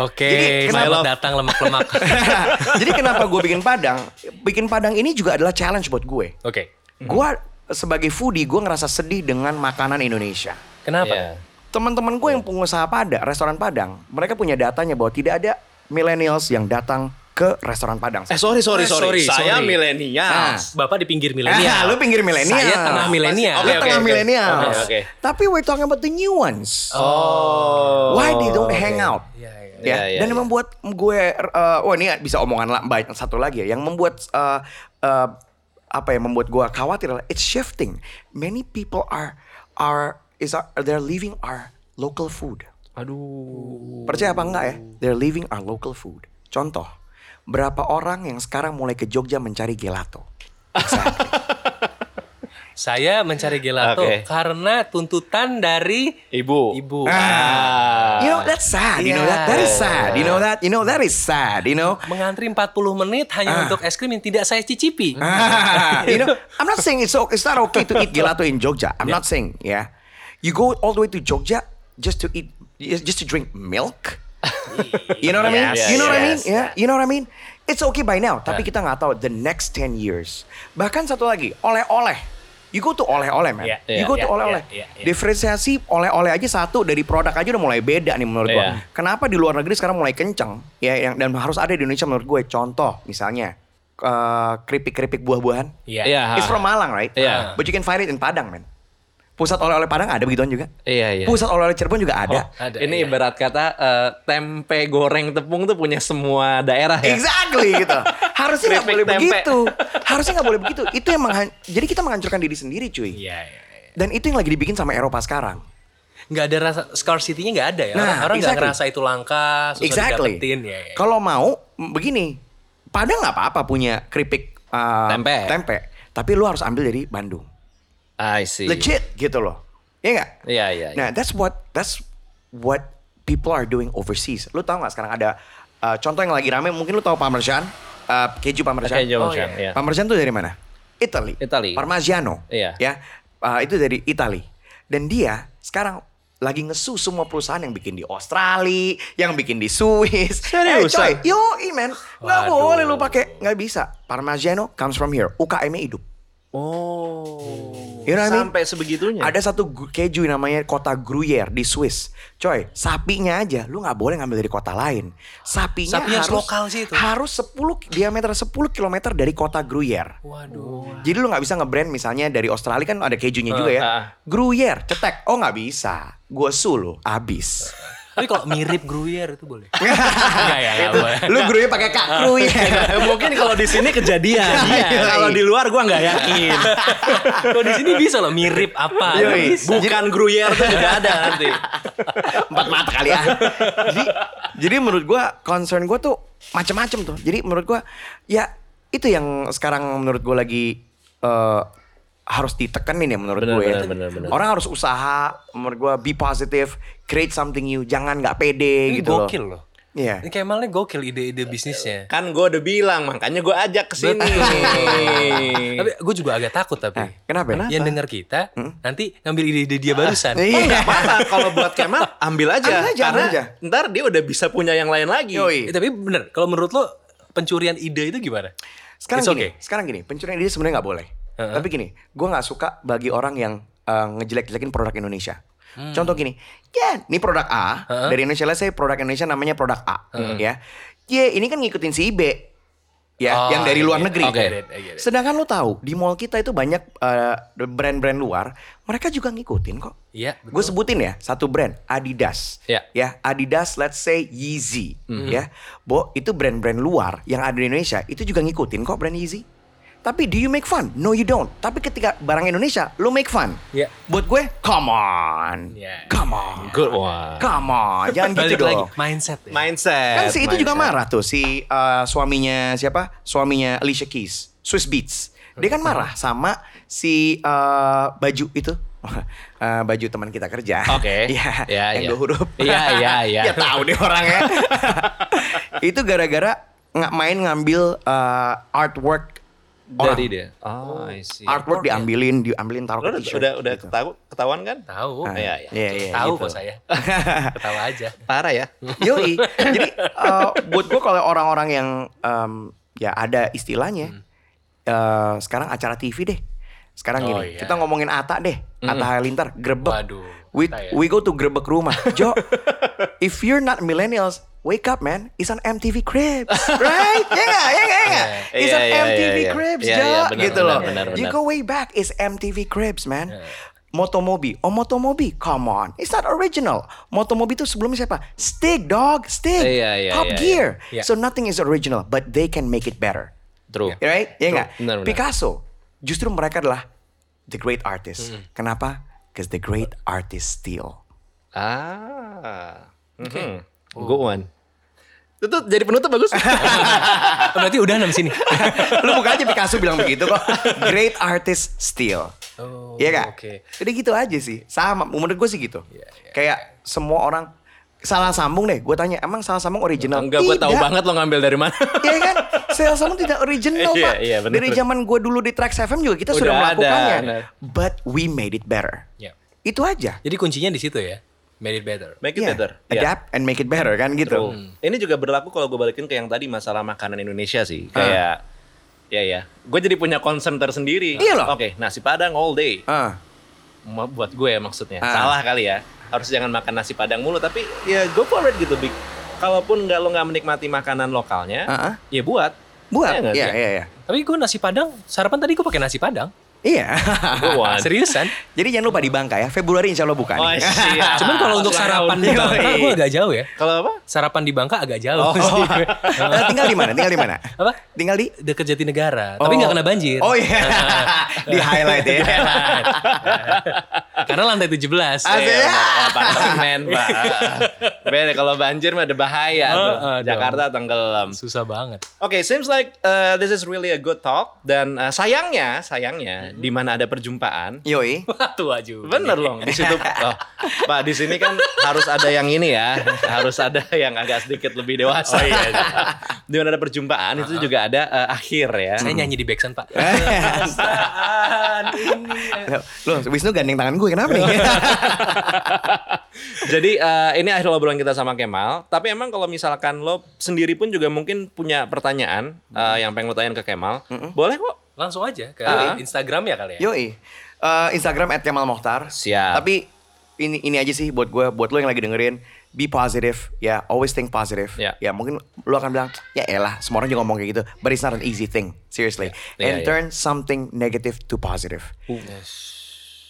[SPEAKER 1] Oke,
[SPEAKER 2] Jadi
[SPEAKER 1] selamat
[SPEAKER 2] kenapa-
[SPEAKER 1] datang lemak-lemak.
[SPEAKER 2] Jadi kenapa gue bikin Padang? Bikin Padang ini juga adalah challenge buat gue.
[SPEAKER 1] Oke.
[SPEAKER 2] Gue sebagai foodie gue ngerasa sedih dengan makanan Indonesia.
[SPEAKER 1] Kenapa?
[SPEAKER 3] Iya.
[SPEAKER 2] Teman-teman gue yang pengusaha Padang, restoran Padang, mereka punya datanya bahwa tidak ada millennials yang datang ke restoran Padang.
[SPEAKER 3] Eh sorry sorry
[SPEAKER 1] Eh,
[SPEAKER 3] sorry.
[SPEAKER 1] sorry,
[SPEAKER 3] Saya milenial.
[SPEAKER 1] Bapak di pinggir
[SPEAKER 2] Ah,
[SPEAKER 1] milenial.
[SPEAKER 2] lu pinggir milenial.
[SPEAKER 1] Saya tengah milenial.
[SPEAKER 2] Lu
[SPEAKER 3] Oke,
[SPEAKER 2] tengah
[SPEAKER 3] oke.
[SPEAKER 2] milenial.
[SPEAKER 3] Oke, oke.
[SPEAKER 2] Tapi we're talking about the new ones.
[SPEAKER 3] Oh.
[SPEAKER 2] Why they don't hang out?
[SPEAKER 1] Iya, iya.
[SPEAKER 2] Ya,
[SPEAKER 3] iya,
[SPEAKER 2] dan yang membuat gue, uh, wah ini bisa omongan lah, banyak satu lagi ya, yang membuat uh, uh, apa ya, membuat gue khawatir adalah it's shifting. Many people are are is are, they're leaving our local food.
[SPEAKER 3] Aduh.
[SPEAKER 2] Percaya apa enggak ya? They're leaving our local food. Contoh, berapa orang yang sekarang mulai ke Jogja mencari gelato? Exactly.
[SPEAKER 1] Saya mencari gelato
[SPEAKER 3] Oke.
[SPEAKER 1] karena tuntutan dari
[SPEAKER 3] Ibu.
[SPEAKER 1] ibu.
[SPEAKER 3] Ah.
[SPEAKER 2] You know that's sad. You know that that is sad. You know that you know that is sad. You know.
[SPEAKER 1] Mengantri 40 menit hanya untuk es krim yang tidak saya cicipi.
[SPEAKER 2] Ah, you know, I'm not saying it's o- it's not okay to eat gelato in Jogja. I'm not saying, yeah. You go all the way to Jogja just to eat, just to drink milk. You know what I mean?
[SPEAKER 3] Yes,
[SPEAKER 2] you know what I mean? Yeah, you know what I mean? It's okay by now, tapi kita nggak tahu the next 10 years. Bahkan satu lagi, oleh-oleh. You go to oleh-oleh, man.
[SPEAKER 1] Yeah,
[SPEAKER 2] you
[SPEAKER 3] yeah,
[SPEAKER 2] go to
[SPEAKER 1] yeah,
[SPEAKER 2] oleh-oleh.
[SPEAKER 1] yeah, yeah, yeah.
[SPEAKER 2] Diferensiasi oleh-oleh aja satu dari produk aja udah mulai beda nih menurut gua.
[SPEAKER 3] Yeah.
[SPEAKER 2] Kenapa di luar negeri sekarang mulai kenceng? Ya, yang dan harus ada di Indonesia menurut gue. Contoh, misalnya eh, keripik-keripik buah-buahan.
[SPEAKER 1] Iya.
[SPEAKER 3] Iya.
[SPEAKER 2] It's from Malang, right?
[SPEAKER 3] Iya.
[SPEAKER 2] But you can find it in Padang, man. Pusat oleh-oleh Padang ada begituan juga.
[SPEAKER 3] Iya iya.
[SPEAKER 2] Pusat oleh-oleh Cirebon juga ada.
[SPEAKER 1] Ada,
[SPEAKER 3] Ini
[SPEAKER 1] iya.
[SPEAKER 3] ibarat kata eh, tempe goreng tepung tuh punya semua daerah ya.
[SPEAKER 2] Exactly gitu. Harusnya nggak boleh
[SPEAKER 3] tempe.
[SPEAKER 2] begitu. Harusnya nggak boleh begitu. Itu yang menghan- jadi kita menghancurkan diri sendiri, cuy.
[SPEAKER 1] Iya, iya, iya.
[SPEAKER 2] Dan itu yang lagi dibikin sama Eropa sekarang.
[SPEAKER 1] nggak ada rasa scarcity-nya nggak ada ya.
[SPEAKER 2] Nah,
[SPEAKER 1] orang orang nggak
[SPEAKER 2] exactly.
[SPEAKER 1] ngerasa itu langka, susah
[SPEAKER 2] exactly.
[SPEAKER 1] didapetin ya. ya.
[SPEAKER 2] Kalau mau begini, Padang nggak apa-apa punya keripik uh,
[SPEAKER 3] Tempe.
[SPEAKER 2] tempe, tapi lu harus ambil dari Bandung.
[SPEAKER 3] I see.
[SPEAKER 2] Legit gitu loh. Iya nggak?
[SPEAKER 3] Iya, iya. iya.
[SPEAKER 2] Nah, that's what that's what people are doing overseas. Lu tahu nggak sekarang ada uh, contoh yang lagi rame mungkin lu tahu Parmesan, uh, keju Parmesan.
[SPEAKER 3] Oke,
[SPEAKER 1] Oh,
[SPEAKER 3] jauh
[SPEAKER 1] iya.
[SPEAKER 3] iya.
[SPEAKER 2] Parmesan tuh dari mana? Italy.
[SPEAKER 3] Italy.
[SPEAKER 2] Parmigiano.
[SPEAKER 3] Iya.
[SPEAKER 2] Ya. Uh, itu dari Italy. Dan dia sekarang lagi ngesu semua perusahaan yang bikin di Australia, yang bikin di Swiss. Eh, coy,
[SPEAKER 3] Seriusan?
[SPEAKER 2] yo, man, nggak boleh lu pakai, nggak bisa. Parmigiano comes from here. UKM-nya hidup.
[SPEAKER 3] Oh.
[SPEAKER 2] You know what I mean?
[SPEAKER 3] Sampai sebegitunya.
[SPEAKER 2] Ada satu keju namanya kota Gruyère di Swiss. Coy, sapinya aja lu nggak boleh ngambil dari kota lain. Sapinya
[SPEAKER 1] Sapinya
[SPEAKER 2] harus
[SPEAKER 1] lokal sih itu.
[SPEAKER 2] Harus 10 diameter 10 km dari kota Gruyère.
[SPEAKER 1] Waduh.
[SPEAKER 2] Jadi lu nggak bisa nge-brand misalnya dari Australia kan ada kejunya juga ya.
[SPEAKER 3] ah.
[SPEAKER 2] Gruyère, cetek. Oh nggak bisa. Gue su lu, abis.
[SPEAKER 1] Tapi kalau mirip Gruyère itu boleh. Enggak ya, boleh.
[SPEAKER 2] lu Gruyère pakai kak Gruyère.
[SPEAKER 3] Mungkin kalau di sini kejadian.
[SPEAKER 2] Iya.
[SPEAKER 3] kalau di luar gua nggak yakin.
[SPEAKER 1] Kalau di sini bisa loh mirip apa?
[SPEAKER 2] Yoi.
[SPEAKER 3] Bukan Gruyère tuh juga ada nanti.
[SPEAKER 2] Empat mata kali ya. jadi, jadi menurut gua concern gua tuh macem-macem tuh. Jadi menurut gua ya itu yang sekarang menurut gua lagi eh, harus ditekenin ya menurut
[SPEAKER 3] Benar,
[SPEAKER 2] gue ya.
[SPEAKER 3] benar, benar, benar.
[SPEAKER 2] Orang harus usaha, menurut gua be positive, create something new, jangan nggak pede
[SPEAKER 1] Ini
[SPEAKER 2] gitu loh.
[SPEAKER 1] gokil loh.
[SPEAKER 2] Iya.
[SPEAKER 1] Ini Kemalnya gokil ide-ide bisnisnya.
[SPEAKER 3] Kan gue udah bilang, makanya gue ajak ke sini.
[SPEAKER 1] Tapi gue juga agak takut tapi.
[SPEAKER 2] Eh, kenapa?
[SPEAKER 1] Yang denger kita nanti ngambil ide-ide dia barusan.
[SPEAKER 2] Iya.
[SPEAKER 3] apa kalau buat Kemal ambil aja,
[SPEAKER 2] Ambil aja,
[SPEAKER 3] karena
[SPEAKER 2] ambil aja.
[SPEAKER 3] ntar dia udah bisa punya yang lain lagi.
[SPEAKER 2] Yoi.
[SPEAKER 1] Eh, tapi bener, kalau menurut lo pencurian ide itu gimana?
[SPEAKER 2] Sekarang
[SPEAKER 1] It's
[SPEAKER 2] gini,
[SPEAKER 1] okay.
[SPEAKER 2] sekarang gini, pencurian ide sebenarnya nggak boleh.
[SPEAKER 1] Heeh.
[SPEAKER 2] Tapi gini, gue nggak suka bagi orang yang eh, ngejelek-jelekin produk Indonesia. Contoh gini, ya, ini produk A
[SPEAKER 1] Heeh.
[SPEAKER 2] dari Indonesia, let's say produk Indonesia namanya produk A, ya. Ya, ini kan ngikutin si IB, ya,
[SPEAKER 1] Oh,
[SPEAKER 2] yang dari luar negeri.
[SPEAKER 1] It.
[SPEAKER 2] Sedangkan lo tahu di mall kita itu banyak eh, brand-brand luar, mereka juga ngikutin kok.
[SPEAKER 1] Iya,
[SPEAKER 2] Gue sebutin ya satu brand Adidas.
[SPEAKER 3] Ya.
[SPEAKER 2] Ya Adidas, let's say Yeezy. Ya, Bo itu brand-brand luar yang ada di Indonesia itu juga ngikutin kok brand Yeezy. Tapi do you make fun? No you don't. Tapi ketika barang Indonesia, lo make fun.
[SPEAKER 1] Iya.
[SPEAKER 2] Buat gue, come on,
[SPEAKER 1] Iya.
[SPEAKER 2] come on,
[SPEAKER 3] Good one.
[SPEAKER 2] come on, jangan gitu
[SPEAKER 1] Balik lagi
[SPEAKER 2] dong.
[SPEAKER 1] mindset ya.
[SPEAKER 3] Mindset.
[SPEAKER 2] Kan si itu juga marah tuh si uh, suaminya siapa? Suaminya Alicia Keys, Swiss Beats. Dia kan marah sama si uh, baju itu. Uh, baju teman kita kerja.
[SPEAKER 3] Oke.
[SPEAKER 2] Iya,
[SPEAKER 3] Ya,
[SPEAKER 2] yang
[SPEAKER 3] ya.
[SPEAKER 2] dua huruf.
[SPEAKER 3] Iya, iya, iya.
[SPEAKER 2] ya tahu deh orangnya. itu gara-gara nggak main ngambil uh, artwork orang.
[SPEAKER 3] Dari dia. Oh, I see.
[SPEAKER 2] Artwork diambilin, diambilin taruh ke
[SPEAKER 3] udah
[SPEAKER 2] t-shirt.
[SPEAKER 3] udah, udah
[SPEAKER 2] gitu.
[SPEAKER 3] ketahu, ketahuan kan?
[SPEAKER 1] Tahu.
[SPEAKER 2] Ah,
[SPEAKER 3] Iya, iya.
[SPEAKER 2] Iya, iya,
[SPEAKER 1] Tahu
[SPEAKER 2] gitu.
[SPEAKER 1] kok saya. Ketawa aja.
[SPEAKER 3] Parah ya.
[SPEAKER 2] Yoi. Jadi uh, buat gue kalau orang-orang yang um, ya ada istilahnya uh, sekarang acara TV deh. Sekarang
[SPEAKER 1] Oh,
[SPEAKER 2] gini,
[SPEAKER 1] iya.
[SPEAKER 2] kita ngomongin Ata deh, Atta Halilintar, grebek.
[SPEAKER 1] Waduh,
[SPEAKER 2] We,
[SPEAKER 1] ya.
[SPEAKER 2] we go to grebek rumah. Jo, if you're not millennials, wake up man. It's on MTV Cribs, right? Ya nggak, ya nggak, ya nggak? It's
[SPEAKER 3] Iya,
[SPEAKER 2] on
[SPEAKER 3] iya,
[SPEAKER 2] MTV
[SPEAKER 3] iya.
[SPEAKER 2] Cribs,
[SPEAKER 3] benar,
[SPEAKER 2] gitu
[SPEAKER 3] benar,
[SPEAKER 2] loh.
[SPEAKER 3] benar,
[SPEAKER 2] You go way back, it's MTV Cribs, man. Motomobi, oh Motomobi, come on, it's not original. Motomobi itu sebelumnya siapa? Stig, dog, Stig,
[SPEAKER 3] Iya, iya,
[SPEAKER 2] Top
[SPEAKER 3] iya,
[SPEAKER 2] Gear.
[SPEAKER 1] iya.
[SPEAKER 2] So nothing is original, but they can make it better,
[SPEAKER 3] True.
[SPEAKER 2] right? Ya nggak?
[SPEAKER 3] Benar, benar.
[SPEAKER 2] Picasso, justru mereka adalah the great artist. Kenapa? Because the great artist steal.
[SPEAKER 3] Ah. Mhm. Good one. Itu tuh jadi penutup bagus.
[SPEAKER 1] Oh, Berarti udah enam sini.
[SPEAKER 2] Lu buka aja Picasso bilang begitu kok. Great artist steal.
[SPEAKER 1] Oh,
[SPEAKER 2] Iya kak?
[SPEAKER 1] Oke.
[SPEAKER 2] Jadi gitu aja sih. Sama, menurut gue sih gitu.
[SPEAKER 1] Iya, iya.
[SPEAKER 2] Kayak semua orang salah sambung deh. Gue tanya, emang salah sambung original?
[SPEAKER 3] Enggak, gue tahu banget lo ngambil dari mana.
[SPEAKER 2] Iya kan? Salah sambung tidak original
[SPEAKER 3] Iya,
[SPEAKER 2] pak.
[SPEAKER 3] iya, bener.
[SPEAKER 2] Dari zaman gue dulu di Trax FM juga kita
[SPEAKER 3] Udah
[SPEAKER 2] sudah
[SPEAKER 3] ada,
[SPEAKER 2] melakukannya.
[SPEAKER 3] bener.
[SPEAKER 2] But we made it better.
[SPEAKER 1] Ya.
[SPEAKER 2] Itu aja.
[SPEAKER 1] Jadi kuncinya di situ ya. Made it better.
[SPEAKER 3] Make it
[SPEAKER 2] Iya.
[SPEAKER 3] better.
[SPEAKER 2] Adapt and make it better kan gitu.
[SPEAKER 3] True. Ini juga berlaku kalau gue balikin ke yang tadi masalah makanan Indonesia sih.
[SPEAKER 2] Ah.
[SPEAKER 3] Kayak ya ya. Gue jadi punya concern tersendiri.
[SPEAKER 2] Iya loh.
[SPEAKER 3] Oke, nasi Padang all day.
[SPEAKER 2] Ah.
[SPEAKER 3] Ma- Buat gue ya maksudnya.
[SPEAKER 2] Ah.
[SPEAKER 3] Salah kali ya. Harus jangan makan nasi Padang mulu tapi ya go for it gitu, Big. Kalaupun nggak lo nggak menikmati makanan lokalnya,
[SPEAKER 2] Ah, ah.
[SPEAKER 3] ya buat.
[SPEAKER 2] Buat.
[SPEAKER 3] Iya
[SPEAKER 2] Iya, iya, iya.
[SPEAKER 1] Tapi gue nasi padang, sarapan tadi gue pakai nasi padang.
[SPEAKER 2] Iya.
[SPEAKER 3] Good one.
[SPEAKER 1] Seriusan?
[SPEAKER 2] Jadi jangan lupa di Bangka ya. Februari insya Allah buka.
[SPEAKER 3] Oh,
[SPEAKER 2] nih.
[SPEAKER 3] siap.
[SPEAKER 1] Cuman kalau untuk sarapan di. Bangka gue agak jauh ya.
[SPEAKER 3] Kalau apa?
[SPEAKER 1] Sarapan di Bangka agak jauh
[SPEAKER 2] Oh.
[SPEAKER 1] sih.
[SPEAKER 2] Eh, tinggal di mana? Tinggal di mana?
[SPEAKER 1] Apa?
[SPEAKER 2] Tinggal di
[SPEAKER 1] Deket Jatinegara. Tapi nggak kena banjir.
[SPEAKER 2] Oh iya. di highlight ya.
[SPEAKER 1] Karena lantai 17.
[SPEAKER 2] Asik.
[SPEAKER 3] Iya, benar. Ya, apartemen, Pak. Beda kalau banjir mah ada bahaya tuh.
[SPEAKER 1] Heeh, dong.
[SPEAKER 3] Jakarta tenggelam.
[SPEAKER 1] Susah banget.
[SPEAKER 3] Oke, seems like uh, this is really a good talk dan uh, sayangnya, sayangnya di mana ada perjumpaan.
[SPEAKER 2] Yoi.
[SPEAKER 1] Wah, tua juga.
[SPEAKER 3] Bener loh di situ. Oh, Pak di sini kan harus ada yang ini ya, harus ada yang agak sedikit lebih dewasa. Oh iya. di mana ada perjumpaan itu juga ada uh, akhir ya.
[SPEAKER 1] Saya nyanyi di backsound, Pak.
[SPEAKER 2] Loh, Wisnu gandeng tangan gue kenapa nih?
[SPEAKER 3] Jadi eh, ini akhir obrolan kita sama Kemal. Tapi emang kalau misalkan lo sendiri pun juga mungkin punya pertanyaan eh, yang pengen lo tanyain ke Kemal, boleh kok.
[SPEAKER 1] Langsung aja ke
[SPEAKER 3] Ah.
[SPEAKER 1] Instagram ya kali ya.
[SPEAKER 2] Yoi. Eh, Instagram at Kemal Mokhtar.
[SPEAKER 3] Siap.
[SPEAKER 2] Tapi ini ini aja sih buat gue, buat lo yang lagi dengerin, be positive, ya always think positive.
[SPEAKER 3] Ya.
[SPEAKER 2] Ya mungkin lo akan bilang, ya elah, semua orang juga ngomong kayak gitu, but it's not an easy thing, seriously.
[SPEAKER 3] Ya,
[SPEAKER 2] And
[SPEAKER 3] ya.
[SPEAKER 2] turn something negative to positive.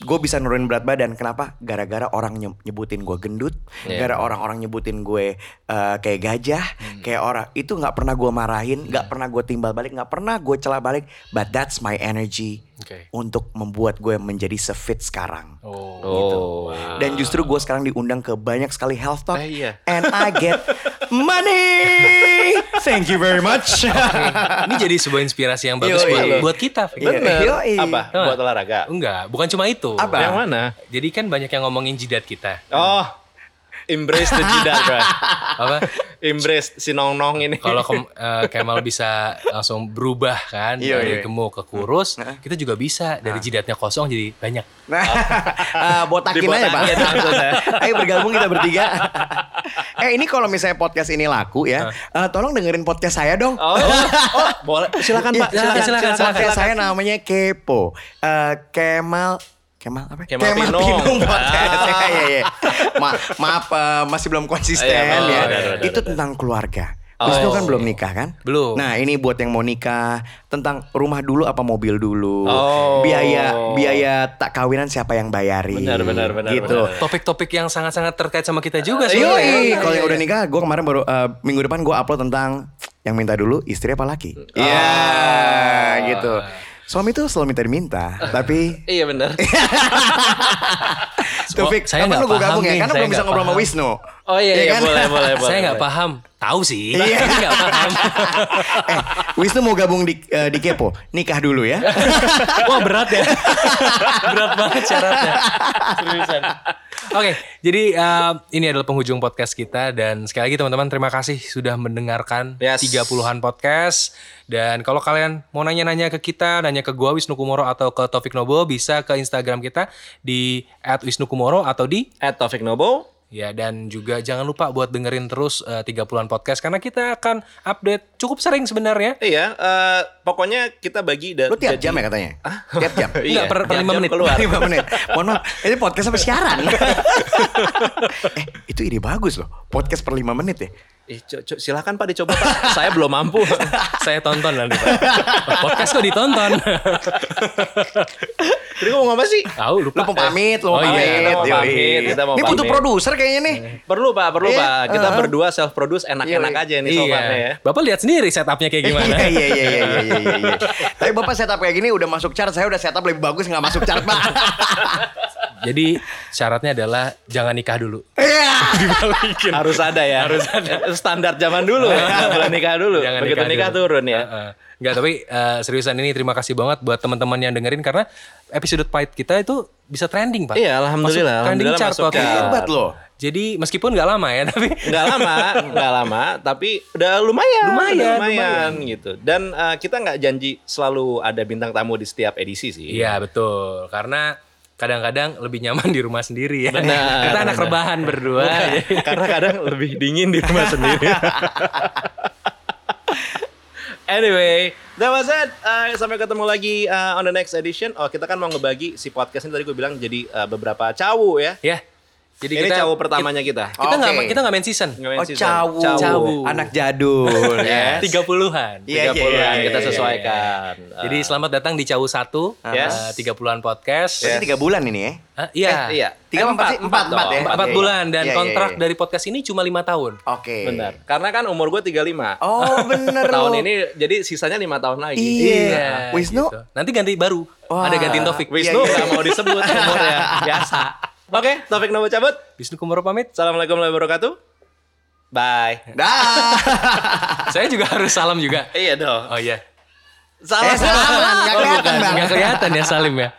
[SPEAKER 2] Gue bisa nurunin berat badan, kenapa? Gara-gara orang nye- nyebutin gue gendut,
[SPEAKER 3] Ya.
[SPEAKER 2] gara orang-orang nyebutin gue eh, kayak gajah,
[SPEAKER 3] Hmm.
[SPEAKER 2] kayak orang itu nggak pernah gue marahin, nggak pernah gue timbal balik, nggak pernah gue celah balik, but that's my energy
[SPEAKER 1] Oke.
[SPEAKER 2] untuk membuat gue menjadi sefit sekarang.
[SPEAKER 1] Oh.
[SPEAKER 3] Oh.
[SPEAKER 2] Dan justru gue sekarang diundang ke banyak sekali health talk.
[SPEAKER 3] Eh, iya.
[SPEAKER 2] And I get money. Thank you very much.
[SPEAKER 1] Ini jadi sebuah inspirasi yang bagus
[SPEAKER 2] Yoi.
[SPEAKER 1] buat,
[SPEAKER 3] Iya.
[SPEAKER 1] buat kita.
[SPEAKER 2] Iya.
[SPEAKER 3] Bener.
[SPEAKER 2] Yoi.
[SPEAKER 3] Apa?
[SPEAKER 1] Tau
[SPEAKER 3] Buat olahraga.
[SPEAKER 1] Enggak, bukan cuma itu.
[SPEAKER 2] Apa?
[SPEAKER 3] Yang mana?
[SPEAKER 1] Jadi kan banyak yang ngomongin jidat kita.
[SPEAKER 3] Oh, embrace the jidat, bro.
[SPEAKER 1] Apa?
[SPEAKER 3] Embrace si nong-nong ini.
[SPEAKER 1] Kalau eh, Kemal bisa langsung berubah kan
[SPEAKER 2] Iya,
[SPEAKER 1] dari
[SPEAKER 2] iya.
[SPEAKER 1] gemuk ke kurus, kita juga bisa dari jidatnya kosong jadi banyak.
[SPEAKER 2] Nah, eh, botakin aja pak. Ayo bergabung kita bertiga. eh ini kalau misalnya podcast ini laku ya, eh, tolong dengerin podcast saya dong.
[SPEAKER 3] Oh, oh, boleh. Silakan, Pak.
[SPEAKER 1] Iya,
[SPEAKER 3] Silakan,
[SPEAKER 1] silakan,
[SPEAKER 3] silakan.
[SPEAKER 2] podcast saya namanya Kepo. Eh, Kemal Kemal apa?
[SPEAKER 3] Kemal Pinung.
[SPEAKER 2] podcast.
[SPEAKER 3] Ah.
[SPEAKER 2] Iya, iya. Ma- maaf eh, masih belum konsisten
[SPEAKER 3] Iya, betul,
[SPEAKER 2] ya.
[SPEAKER 3] betul, betul,
[SPEAKER 2] Itu tentang keluarga.
[SPEAKER 3] Oh.
[SPEAKER 2] Wisnu kan belum nikah kan?
[SPEAKER 1] Belum.
[SPEAKER 2] Nah ini buat yang mau nikah tentang rumah dulu apa mobil dulu,
[SPEAKER 3] Oh.
[SPEAKER 2] biaya biaya tak kawinan siapa yang bayarin?
[SPEAKER 3] Benar, benar, benar,
[SPEAKER 2] Gitu.
[SPEAKER 1] Topik-topik yang sangat-sangat terkait sama kita juga sih.
[SPEAKER 2] Yoi, kalau yang udah nikah, gue kemarin baru eh, minggu depan gue upload tentang yang minta dulu istri apa laki. Iya, gitu. Suami tuh selalu minta-minta, tapi
[SPEAKER 3] Iya benar.
[SPEAKER 2] Taufik,
[SPEAKER 1] saya
[SPEAKER 2] kapan
[SPEAKER 1] nggak
[SPEAKER 2] lu gue gabung ya? Karena belum bisa ngobrol sama. Wisnu.
[SPEAKER 3] Oh iya, iya,
[SPEAKER 2] kan?
[SPEAKER 3] boleh, boleh, boleh.
[SPEAKER 1] Saya nggak paham. Tahu sih,
[SPEAKER 2] Iya.
[SPEAKER 1] tapi nggak paham.
[SPEAKER 2] eh, Wisnu mau gabung di eh, di Kepo, nikah dulu ya.
[SPEAKER 1] Wah berat ya. berat banget syaratnya. Seriusan. Oke, jadi uh, ini adalah penghujung podcast kita dan sekali lagi teman-teman terima kasih sudah mendengarkan
[SPEAKER 3] Yes.
[SPEAKER 1] 30-an podcast dan kalau kalian mau nanya-nanya ke kita, nanya ke gua Wisnu Kumoro atau ke Taufik Nobo bisa ke Instagram kita di @wisnukumoro atau di
[SPEAKER 3] At Taufik Nobo.
[SPEAKER 1] Ya dan juga jangan lupa buat dengerin terus uh, 30-an podcast karena kita akan update cukup sering sebenarnya.
[SPEAKER 3] Iya, eh, pokoknya kita bagi dan
[SPEAKER 2] Lu tiap jam ya katanya? Tiap jam.
[SPEAKER 3] Iya,
[SPEAKER 1] Enggak, per- per lima
[SPEAKER 3] jam
[SPEAKER 1] menit.
[SPEAKER 3] keluar.
[SPEAKER 2] 5 menit. Mohon maaf, ini podcast apa siaran? eh, itu ide bagus loh. Podcast per 5 menit ya.
[SPEAKER 3] Eh, co- co- silakan Pak dicoba Pak. Saya belum mampu.
[SPEAKER 1] Saya tonton nanti Pak. Podcast kok ditonton.
[SPEAKER 3] Jadi ngomong apa sih?
[SPEAKER 1] Tahu lupa.
[SPEAKER 2] Lu pamit, lu
[SPEAKER 1] Oh, iya,
[SPEAKER 2] pamit.
[SPEAKER 3] kita mau pamit, kita mau
[SPEAKER 2] Ini butuh produser kayaknya nih.
[SPEAKER 3] Perlu Pak, perlu
[SPEAKER 2] Iya,
[SPEAKER 3] Pak. Kita
[SPEAKER 2] uh-huh.
[SPEAKER 3] berdua self produce enak-enak
[SPEAKER 2] Iya,
[SPEAKER 3] aja nih
[SPEAKER 1] Iya.
[SPEAKER 3] sofatnya ya.
[SPEAKER 1] Bapak lihat sendiri setupnya kayak gimana.
[SPEAKER 2] Iya iya iya iya iya iya. iya. Tapi bapak setup kayak gini udah masuk chart, saya udah setup lebih bagus nggak masuk chart pak.
[SPEAKER 1] Jadi syaratnya adalah jangan nikah dulu.
[SPEAKER 2] Iya.
[SPEAKER 3] Harus ada ya. Harus ada. Standar zaman dulu. Boleh nikah dulu.
[SPEAKER 1] Jangan
[SPEAKER 3] Begitu nikah,
[SPEAKER 1] dulu.
[SPEAKER 3] turun ya.
[SPEAKER 1] Heeh. Enggak, tapi eh, seriusan ini terima kasih banget buat teman-teman yang dengerin karena episode Pahit kita itu bisa trending, Pak.
[SPEAKER 3] Iya, alhamdulillah.
[SPEAKER 1] Masuk trending
[SPEAKER 3] Alhamdulillah
[SPEAKER 1] chart
[SPEAKER 3] masuk
[SPEAKER 1] waktu.
[SPEAKER 2] Hebat loh.
[SPEAKER 1] Jadi meskipun nggak lama ya, tapi
[SPEAKER 3] Nggak lama, nggak lama, tapi udah lumayan,
[SPEAKER 1] Lumayan,
[SPEAKER 3] udah lumayan, gitu. Dan uh, kita nggak janji selalu ada bintang tamu di setiap edisi sih.
[SPEAKER 1] Iya betul, karena kadang-kadang lebih nyaman di rumah sendiri ya.
[SPEAKER 3] Benar,
[SPEAKER 1] Kita anak
[SPEAKER 3] benar.
[SPEAKER 1] rebahan berdua. jadi-
[SPEAKER 3] Karena kadang lebih dingin di rumah sendiri. anyway, that was it. Uh, sampai ketemu lagi uh, on the next edition. Oh, kita kan mau ngebagi si podcast ini tadi gue bilang jadi uh, beberapa cawu ya.
[SPEAKER 1] ya, Jadi
[SPEAKER 3] Ini
[SPEAKER 1] kita
[SPEAKER 3] cawu pertamanya kita.
[SPEAKER 1] Kita nggak
[SPEAKER 2] Oke.
[SPEAKER 1] kita nggak main season.
[SPEAKER 3] Nggak main
[SPEAKER 2] Oh
[SPEAKER 3] season.
[SPEAKER 2] cawu.
[SPEAKER 1] Cawu.
[SPEAKER 2] Anak jadul ya.
[SPEAKER 1] Tiga puluhan.
[SPEAKER 2] Iya, iya,
[SPEAKER 3] 30-an
[SPEAKER 2] iya,
[SPEAKER 3] kita sesuaikan.
[SPEAKER 1] Jadi selamat datang di Cawu satu,
[SPEAKER 3] Yes.
[SPEAKER 1] tiga puluhan podcast.
[SPEAKER 2] Berarti tiga bulan ini ya.
[SPEAKER 1] Hah, iya.
[SPEAKER 3] Eh, iya.
[SPEAKER 2] Tiga
[SPEAKER 3] Eh,
[SPEAKER 2] empat? Empat,
[SPEAKER 3] dong.
[SPEAKER 2] empat ya?
[SPEAKER 1] Empat bulan dan
[SPEAKER 2] iya, iya,
[SPEAKER 1] kontrak
[SPEAKER 2] iya.
[SPEAKER 1] dari podcast ini cuma lima tahun.
[SPEAKER 2] Oke.
[SPEAKER 3] Benar. Karena kan umur gue 35.
[SPEAKER 2] Oh bener
[SPEAKER 3] Tahun ini jadi sisanya lima tahun lagi.
[SPEAKER 2] Iya. Wisnu?
[SPEAKER 1] gitu. Nanti ganti baru.
[SPEAKER 2] Wah.
[SPEAKER 1] Ada gantiin Taufik.
[SPEAKER 3] Wisnu
[SPEAKER 2] Iya, iya.
[SPEAKER 3] nggak mau disebut umurnya. Biasa. Oke, Taufik Nomo cabut.
[SPEAKER 1] Wisnu Kumoro pamit.
[SPEAKER 3] Assalamualaikum warahmatullahi wabarakatuh. Bye.
[SPEAKER 2] Dah.
[SPEAKER 1] Saya juga harus salam juga.
[SPEAKER 3] Iya dong.
[SPEAKER 1] Oh iya.
[SPEAKER 2] Eh, salah. Nggak
[SPEAKER 1] Oh,
[SPEAKER 2] kelihatan bang.
[SPEAKER 1] Nggak kelihatan ya Salim ya.